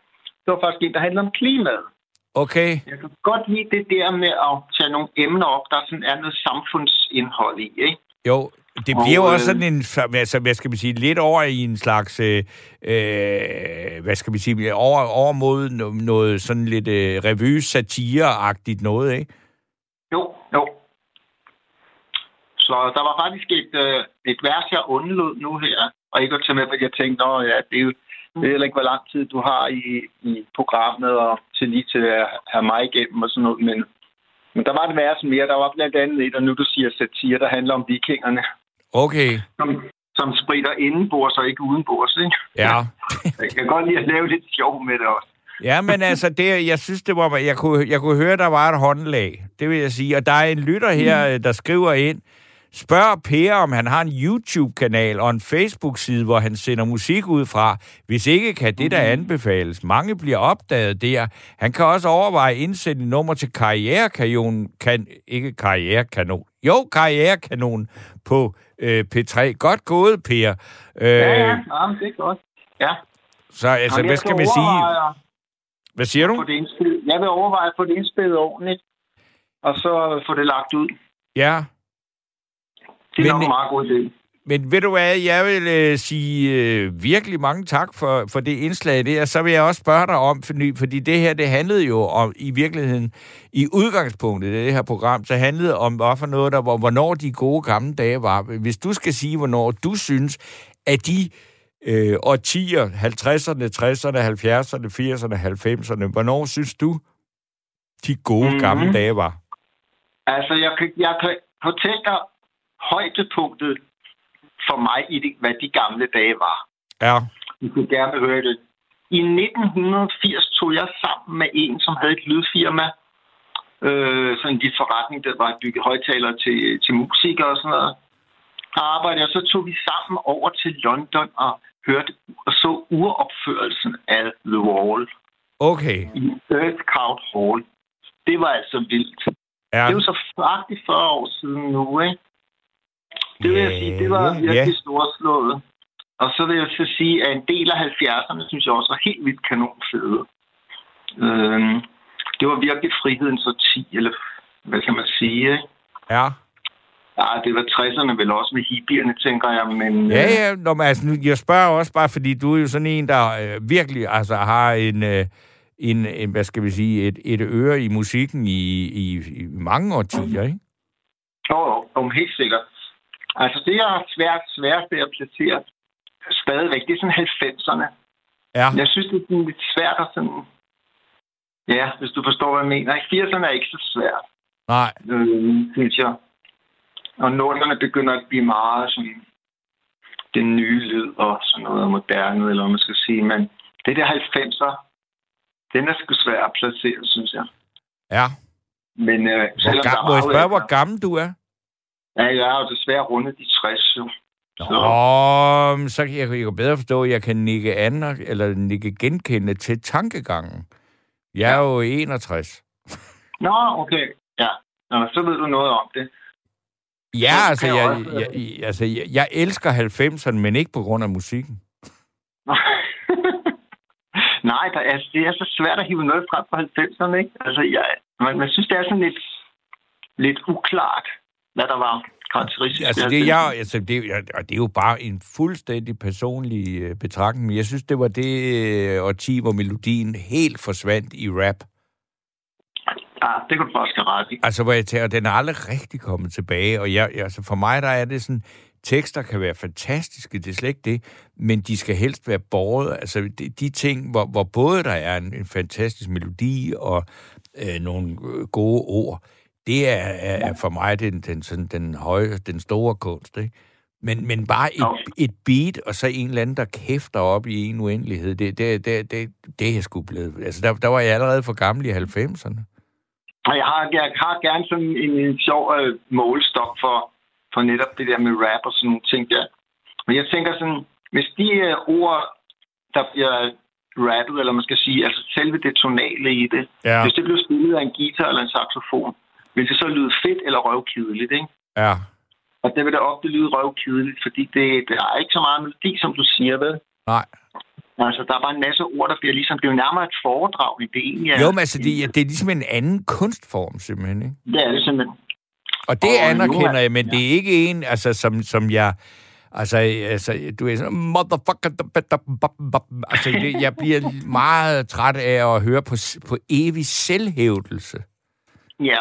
[SPEAKER 7] Det var faktisk en, der handler om klimaet.
[SPEAKER 2] Okay.
[SPEAKER 7] Jeg kan godt lide det der med at tage nogle emner op, der sådan er noget samfundsindhold i, ikke?
[SPEAKER 2] Jo, det bliver
[SPEAKER 7] Og,
[SPEAKER 2] jo også
[SPEAKER 7] øh,
[SPEAKER 2] sådan en, altså, hvad skal man sige, lidt over i en slags, øh, øh, hvad skal man sige, over, over mod no- noget sådan lidt øh, revy satire noget, ikke?
[SPEAKER 7] Jo, jo. Så der var faktisk et, øh, et vers, jeg undlod nu her, og ikke at tage med, fordi jeg tænkte, Nå, ja, det er jo det er heller ikke, hvor lang tid du har i, i programmet, og til lige til at have mig igennem og sådan noget, men, men der var et vers mere. Der var blandt andet et, og nu du siger satire, der handler om vikingerne,
[SPEAKER 2] Okay,
[SPEAKER 7] som, som spritter indenbords og ikke udenbords, ikke?
[SPEAKER 2] ja.
[SPEAKER 7] Jeg kan godt lide at lave lidt sjov med det også.
[SPEAKER 2] Ja, men altså, det, jeg synes, det var, jeg kunne, jeg kunne høre, der var et håndlag. Det vil jeg sige. Og der er en lytter her, der skriver ind, Spørg Per, om han har en YouTube-kanal og en Facebook-side, hvor han sender musik ud fra. Hvis ikke, kan det der anbefales. Mange bliver opdaget der. Han kan også overveje at indsætte et nummer til Karrierekanon. Kan, ikke Karrierekanon. Jo, Karrierekanon på øh, P3. Godt gået, Per. Øh,
[SPEAKER 7] Ja, ja, Jamen, det er godt. Ja.
[SPEAKER 2] Så altså,
[SPEAKER 7] Jamen,
[SPEAKER 2] hvad skal vi sige? Hvad siger du?
[SPEAKER 7] det. Jeg vil overveje at få det indspillet ordentligt, og så få det lagt ud.
[SPEAKER 2] Ja.
[SPEAKER 7] Det er
[SPEAKER 2] Men-
[SPEAKER 7] nok en meget god idé.
[SPEAKER 2] Men ved du hvad, jeg vil øh, sige øh, virkelig mange tak for, for det indslag der. Så vil jeg også spørge dig om, fordi, fordi det her, det handlede jo om, i virkeligheden, i udgangspunktet af det her program, så handlede om, hvad for noget der, hvor, hvornår de gode gamle dage var. Hvis du skal sige, hvornår du synes, at de øh, årtier, 50'erne, 60'erne, 70'erne, 80'erne, 90'erne, hvornår synes du, de gode
[SPEAKER 7] Mhm.
[SPEAKER 2] gamle dage var?
[SPEAKER 7] Altså, jeg kan, jeg kan fortælle dig højdepunktet for mig i det, hvad de gamle dage var.
[SPEAKER 2] Ja,
[SPEAKER 7] Du kunne gerne høre det. I 1980 tog jeg sammen med en, som havde et lydfirma. Øh, sådan en lille forretning, der var bygget højtalere til, til musikere og sådan noget. Og arbejdede, og så tog vi sammen over til London og hørte og så uropførelsen af The Wall
[SPEAKER 2] okay.
[SPEAKER 7] i Earth Court Hall. Det var altså vildt.
[SPEAKER 2] Ja.
[SPEAKER 7] Det er jo så faktisk 40 år siden nu, ikke? Det vil jeg
[SPEAKER 2] Ja,
[SPEAKER 7] sige, det var
[SPEAKER 2] ja.
[SPEAKER 7] virkelig storslået. Og så vil jeg så sige, at en del af 70'erne, synes jeg også var helt vildt kanonfede. Øhm, det var virkelig frihedens årti, eller hvad kan man sige, ikke?
[SPEAKER 2] Ja.
[SPEAKER 7] Ja, det var 60'erne vel også med hippierne, tænker jeg, men...
[SPEAKER 2] Ja,
[SPEAKER 7] øh,
[SPEAKER 2] ja. Nå, men altså, jeg spørger også bare, fordi du er jo sådan en, der øh, virkelig altså, har en, øh, en, en, hvad skal vi sige, et, et øre i musikken i, i, i mange årtier, ikke?
[SPEAKER 7] Jo, jo, jo, helt sikkert. Altså, det er svært, svært ved at placere stadigvæk. Det er sådan 90'erne.
[SPEAKER 2] Ja.
[SPEAKER 7] Jeg synes, det er lidt svært at sådan... Ja, hvis du forstår, hvad jeg mener. 80'erne er ikke så svært,
[SPEAKER 2] Nej.
[SPEAKER 7] øh, synes jeg. Og nullerne begynder at blive meget sådan den nye lyd og sådan noget moderne, eller hvad man skal sige. Men det der 90'er, den er sgu svær at placere, synes jeg.
[SPEAKER 2] Ja.
[SPEAKER 7] Men øh,
[SPEAKER 2] Hvor
[SPEAKER 7] selvom der var
[SPEAKER 2] må jeg spørge, hvor gammel du er?
[SPEAKER 7] Ja, jeg er jo desværre rundet de 60, jo. Så,
[SPEAKER 2] Åh, men så kan jeg, jeg kan bedre forstå, at jeg kan nikke andre, eller nikke genkende til tankegangen. Jeg er jo 61.
[SPEAKER 7] Nå, okay. Ja, Nå, så ved du noget om det.
[SPEAKER 2] Ja,
[SPEAKER 7] Så
[SPEAKER 2] altså
[SPEAKER 7] jeg også-
[SPEAKER 2] jeg, jeg, altså, jeg, jeg elsker 90'erne, men ikke på grund af musikken.
[SPEAKER 7] Nej, der er, det er så svært at hive noget frem fra 90'erne, ikke? Altså, jeg, man, man synes, det er sådan lidt, lidt uklart, hvad der var karakteristisk.
[SPEAKER 2] Altså, det,
[SPEAKER 7] 90'erne.
[SPEAKER 2] jeg, altså, det, og det er jo bare en fuldstændig personlig øh, betragtning, men jeg synes, det var det øh, årti, hvor melodien helt forsvandt i rap.
[SPEAKER 7] Ja, det kan du faktisk have ret i.
[SPEAKER 2] Altså, hvor jeg tænker, den er aldrig rigtig kommet tilbage, og jeg, altså, for mig, der er det sådan, tekster kan være fantastiske, det er slet ikke det, men de skal helst være båret, altså de, de ting, hvor, hvor både der er en, en fantastisk melodi og øh, nogle øh, gode ord, det er, er, er for mig den, den, sådan, den høje, den store kunst, ikke? Men, men bare et,
[SPEAKER 7] Okay.
[SPEAKER 2] et beat, og så en eller anden, der kæfter op i en uendelighed, det, det, det, det, det er jeg sgu blevet. Altså, der, der var jeg allerede for gammel i 90'erne.
[SPEAKER 7] Og jeg har, jeg har gerne sådan en, en sjov øh, målestok for, for netop det der med rap og sådan nogle ting der. Men jeg tænker sådan, hvis de øh, ord, der bliver rappet, eller man skal sige, altså selve det tonale i det,
[SPEAKER 2] Ja.
[SPEAKER 7] hvis det blev spillet af en guitar eller en saxofon, vil det så lyde fedt eller røvkedeligt, ikke?
[SPEAKER 2] Ja.
[SPEAKER 7] Og det vil da ofte lyde røvkedeligt, fordi det, der er ikke så meget melodi, som du siger, vel?
[SPEAKER 2] Nej.
[SPEAKER 7] Altså, der er bare en masse ord, der bliver ligesom... Det er jo nærmere et foredrag, end det egentlig er.
[SPEAKER 2] Jo, men altså, det, ja, det er ligesom en anden kunstform, simpelthen, ikke?
[SPEAKER 7] Det er simpelthen.
[SPEAKER 2] Og det
[SPEAKER 7] Og
[SPEAKER 2] anerkender
[SPEAKER 7] er-
[SPEAKER 2] jeg, men det er ikke en, altså, som, som jeg... Altså, altså, du er sådan, motherfucker, altså, jeg bliver meget træt af at høre på, på evig selvhævdelse.
[SPEAKER 7] Ja.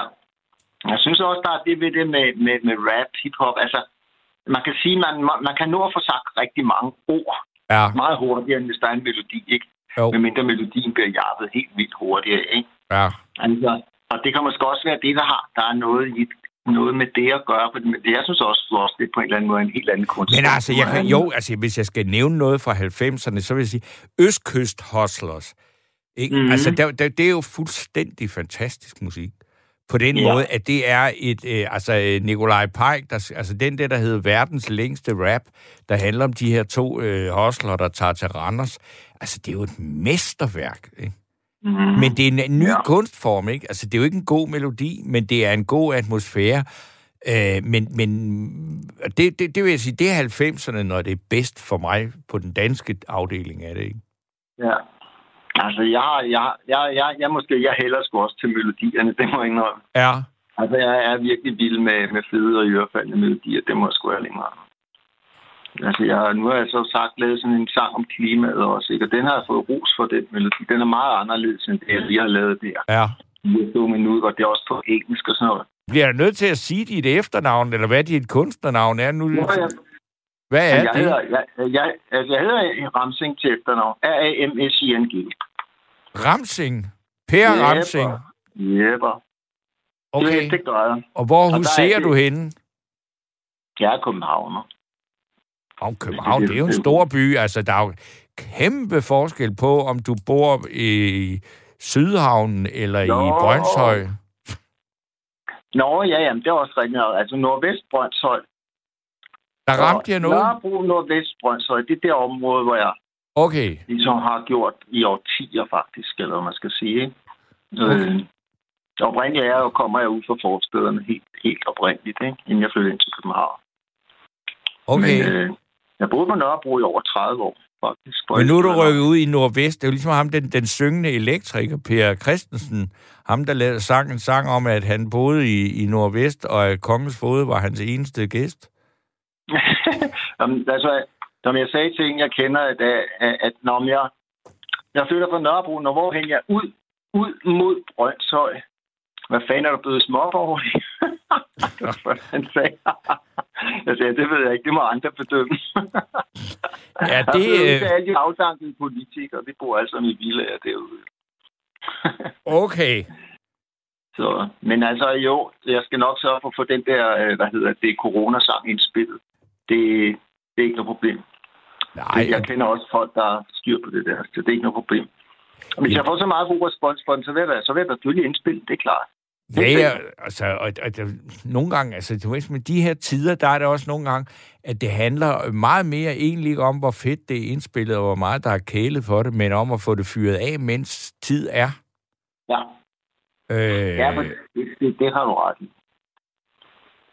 [SPEAKER 7] Jeg synes også, der er det ved det med, med, med rap, hip-hop. Altså, man kan sige, man, man kan nå at få sagt rigtig mange ord
[SPEAKER 2] Ja,
[SPEAKER 7] meget hurtigere, end hvis der er en melodi, ikke?
[SPEAKER 2] jo,
[SPEAKER 7] Medmindre melodien bliver jappet helt vildt hurtigere, ikke?
[SPEAKER 2] ja.
[SPEAKER 7] Altså, og det kan måske også være det, der har, der er noget i noget med det at gøre. Men det, jeg synes også, også det på en eller anden måde en helt anden kunst.
[SPEAKER 2] Men altså, jeg kan, jo, altså, hvis jeg skal nævne noget fra 90'erne, så vil jeg sige, Østkyst Hustlers. Ikke?
[SPEAKER 7] Mhm.
[SPEAKER 2] Mm. Altså, der, der, det er jo fuldstændig fantastisk musik. På den
[SPEAKER 7] Ja.
[SPEAKER 2] måde, at det er et, øh, altså øh, Nikolaj Pajk, der, altså den der, der hedder verdens længste rap, der handler om de her to øh, hostler, der tager til Randers. Altså, det er jo et mesterværk, ikke?
[SPEAKER 7] Mm.
[SPEAKER 2] Men det er en, ny
[SPEAKER 7] Ja.
[SPEAKER 2] kunstform, ikke? Altså, det er jo ikke en god melodi, men det er en god atmosfære. Øh, men men det, det, det vil jeg sige, det er 90'erne, når det er bedst for mig på den danske afdeling af det, ikke?
[SPEAKER 7] Ja. Altså, jeg, jeg, jeg, jeg, jeg, måske, jeg hælder sgu også til melodierne, det må jeg indrømme.
[SPEAKER 2] Ja.
[SPEAKER 7] Altså, jeg er virkelig vild med, med fede og ørefaldende melodier, det må jeg sgu ærlig indrømme. Altså, jeg, nu har jeg så sagt lavet sådan en sang om klimaet også, ikke? Og den har jeg fået ros for, den melodi. Den er meget anderledes, end det, jeg lige har lavet der.
[SPEAKER 2] Ja.
[SPEAKER 7] To minutter, og det er også på engelsk og sådan noget.
[SPEAKER 2] Bliver jeg nødt til at sige dit efternavn, eller hvad dit kunstnernavn er nu?
[SPEAKER 7] Har jeg,
[SPEAKER 2] Hvad er
[SPEAKER 7] jeg,
[SPEAKER 2] det?
[SPEAKER 7] hedder, jeg, jeg, altså, jeg hedder Ramsing til efternavn. R-A-M-S-I-N-G.
[SPEAKER 2] Ramsing. Per
[SPEAKER 7] Jepper.
[SPEAKER 2] Ramsing.
[SPEAKER 7] Jepper.
[SPEAKER 2] Okay.
[SPEAKER 7] Det, det gør jeg.
[SPEAKER 2] Og hvor
[SPEAKER 7] er
[SPEAKER 2] huserer
[SPEAKER 7] det-
[SPEAKER 2] du henne?
[SPEAKER 7] Jeg er københavner.
[SPEAKER 2] Om København, det er jo en stor by. Altså, der er jo kæmpe forskel på, om du bor i Sydhavnen eller i
[SPEAKER 7] Nå.
[SPEAKER 2] Brøndshøj.
[SPEAKER 7] Nå, ja, jamen, det er også rigtigt. Altså, Nordvest Brøndshøj.
[SPEAKER 2] Der ramte jeg noget.
[SPEAKER 7] Nørrebro, Nordvest Brøndshøj, det er det område, hvor jeg
[SPEAKER 2] Okay.
[SPEAKER 7] ligesom har gjort i årtier, faktisk, eller hvad man skal sige. Ikke? Øh, oprindeligt er jeg jo, kommer jeg ud fra forstederne helt, helt oprindeligt, ikke? inden jeg flyttede ind til København.
[SPEAKER 2] Okay.
[SPEAKER 7] Men, øh, jeg boede på Nørrebro i over 30 år, faktisk.
[SPEAKER 2] Men nu er du rykket ud i Nordvest. Det er jo ligesom ham, den, den syngende elektriker, Per Christensen. Ham, der lavede sang en sang om, at han boede i, i Nordvest, og at Kongens Fode var hans eneste gæst.
[SPEAKER 7] Jamen, altså, som jeg sagde til en, jeg kender, at, at, at når jeg, jeg flytter fra Nørrebro, når hvorhen jeg ud, ud mod Brøndshøj. Hvad fanden er der blevet småborg i? det var han sagde. jeg sagde, det ved jeg ikke, det må andre bedømme.
[SPEAKER 2] Ja, det,
[SPEAKER 7] er
[SPEAKER 2] øh,
[SPEAKER 7] til alle de afdankede politikere, vi bor alle sammen i villager derude.
[SPEAKER 2] Okay.
[SPEAKER 7] Så, men altså jo, jeg skal nok sørge for at få den der, øh, hvad hedder det, coronasang indspillet. Det, det er ikke noget problem.
[SPEAKER 2] Nej,
[SPEAKER 7] jeg kender også folk, der har styr på det der, så det er ikke noget problem. Og hvis jeg får så meget god respons for den, så vil jeg, da- så vil jeg da selvfølgelig indspille, det er klart.
[SPEAKER 2] Ja, ja, altså, og, og, der, nogle gange, altså, du ved, med de her tider, der er det også nogle gange, at det handler meget mere egentlig om, hvor fedt det er indspillet, og hvor meget der er kælet for det, men om at få det fyret af, mens tid er.
[SPEAKER 7] Ja,
[SPEAKER 2] Øh,
[SPEAKER 7] ja men det, det, det har du ret i.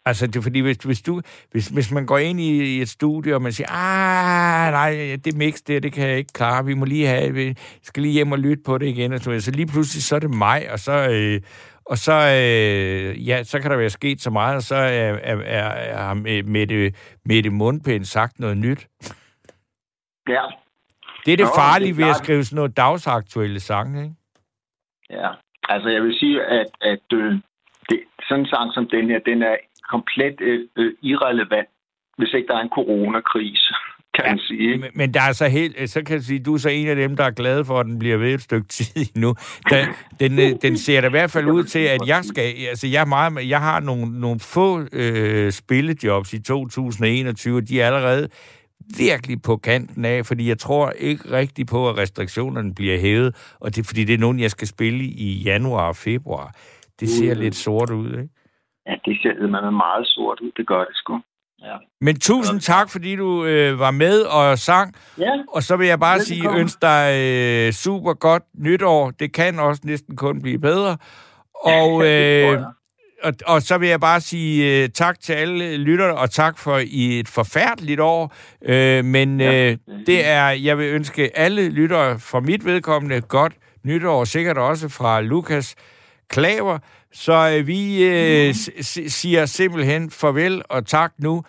[SPEAKER 2] Altså, det er fordi, hvis, hvis, du, hvis, hvis man går ind i, i et studie, og man siger, ah, nej, det mix der, det kan jeg ikke klare, vi må lige have, vi skal lige hjem og lytte på det igen, og så, så lige pludselig, så er det mig, og så, øh, og så, øh, ja, så kan der være sket så meget, og så er, er, er, er Mette, Mette Mundpind sagt noget nyt.
[SPEAKER 7] Ja,
[SPEAKER 2] Det er det
[SPEAKER 7] Nå,
[SPEAKER 2] farlige
[SPEAKER 7] det er
[SPEAKER 2] ved at skrive sådan noget dagsaktuelle sange, ikke?
[SPEAKER 7] ja. Altså, jeg vil sige, at, at øh, det, sådan en sang som den her, den er komplet øh, øh, irrelevant, hvis ikke der er en coronakrise, kan man sige.
[SPEAKER 2] Men, men der er så helt, så kan jeg sige, du er så en af dem, der er glade for, at den bliver ved et stykke tid nu. Den, den, øh, den ser da i hvert fald ud til, at jeg skal, altså jeg, meget, jeg har nogle, nogle få øh, spillejobs i 2021, og de er allerede virkelig på kanten af, fordi jeg tror ikke rigtig på, at restriktionerne bliver hævet, og det fordi, det er nogen, jeg skal spille i januar og februar. Det ser lidt sort ud, ikke?
[SPEAKER 7] Ja, det ser man meget sort ud. Det gør det sgu. Ja.
[SPEAKER 2] Men tusind tak, fordi du øh, var med og sang.
[SPEAKER 7] Ja.
[SPEAKER 2] Og så vil jeg bare
[SPEAKER 7] Velkommen.
[SPEAKER 2] sige, ønske dig øh, super godt nytår. Det kan også næsten kun blive bedre. Og,
[SPEAKER 7] tror
[SPEAKER 2] øh, og, og så vil jeg bare sige øh, tak til alle lyttere, og tak for i et forfærdeligt år. Øh, men
[SPEAKER 7] Ja.
[SPEAKER 2] øh, det er, jeg vil ønske alle lyttere fra mit vedkommende godt nytår, og sikkert også fra Lukas Klaver. Så øh, vi øh, s- siger simpelthen farvel og tak nu.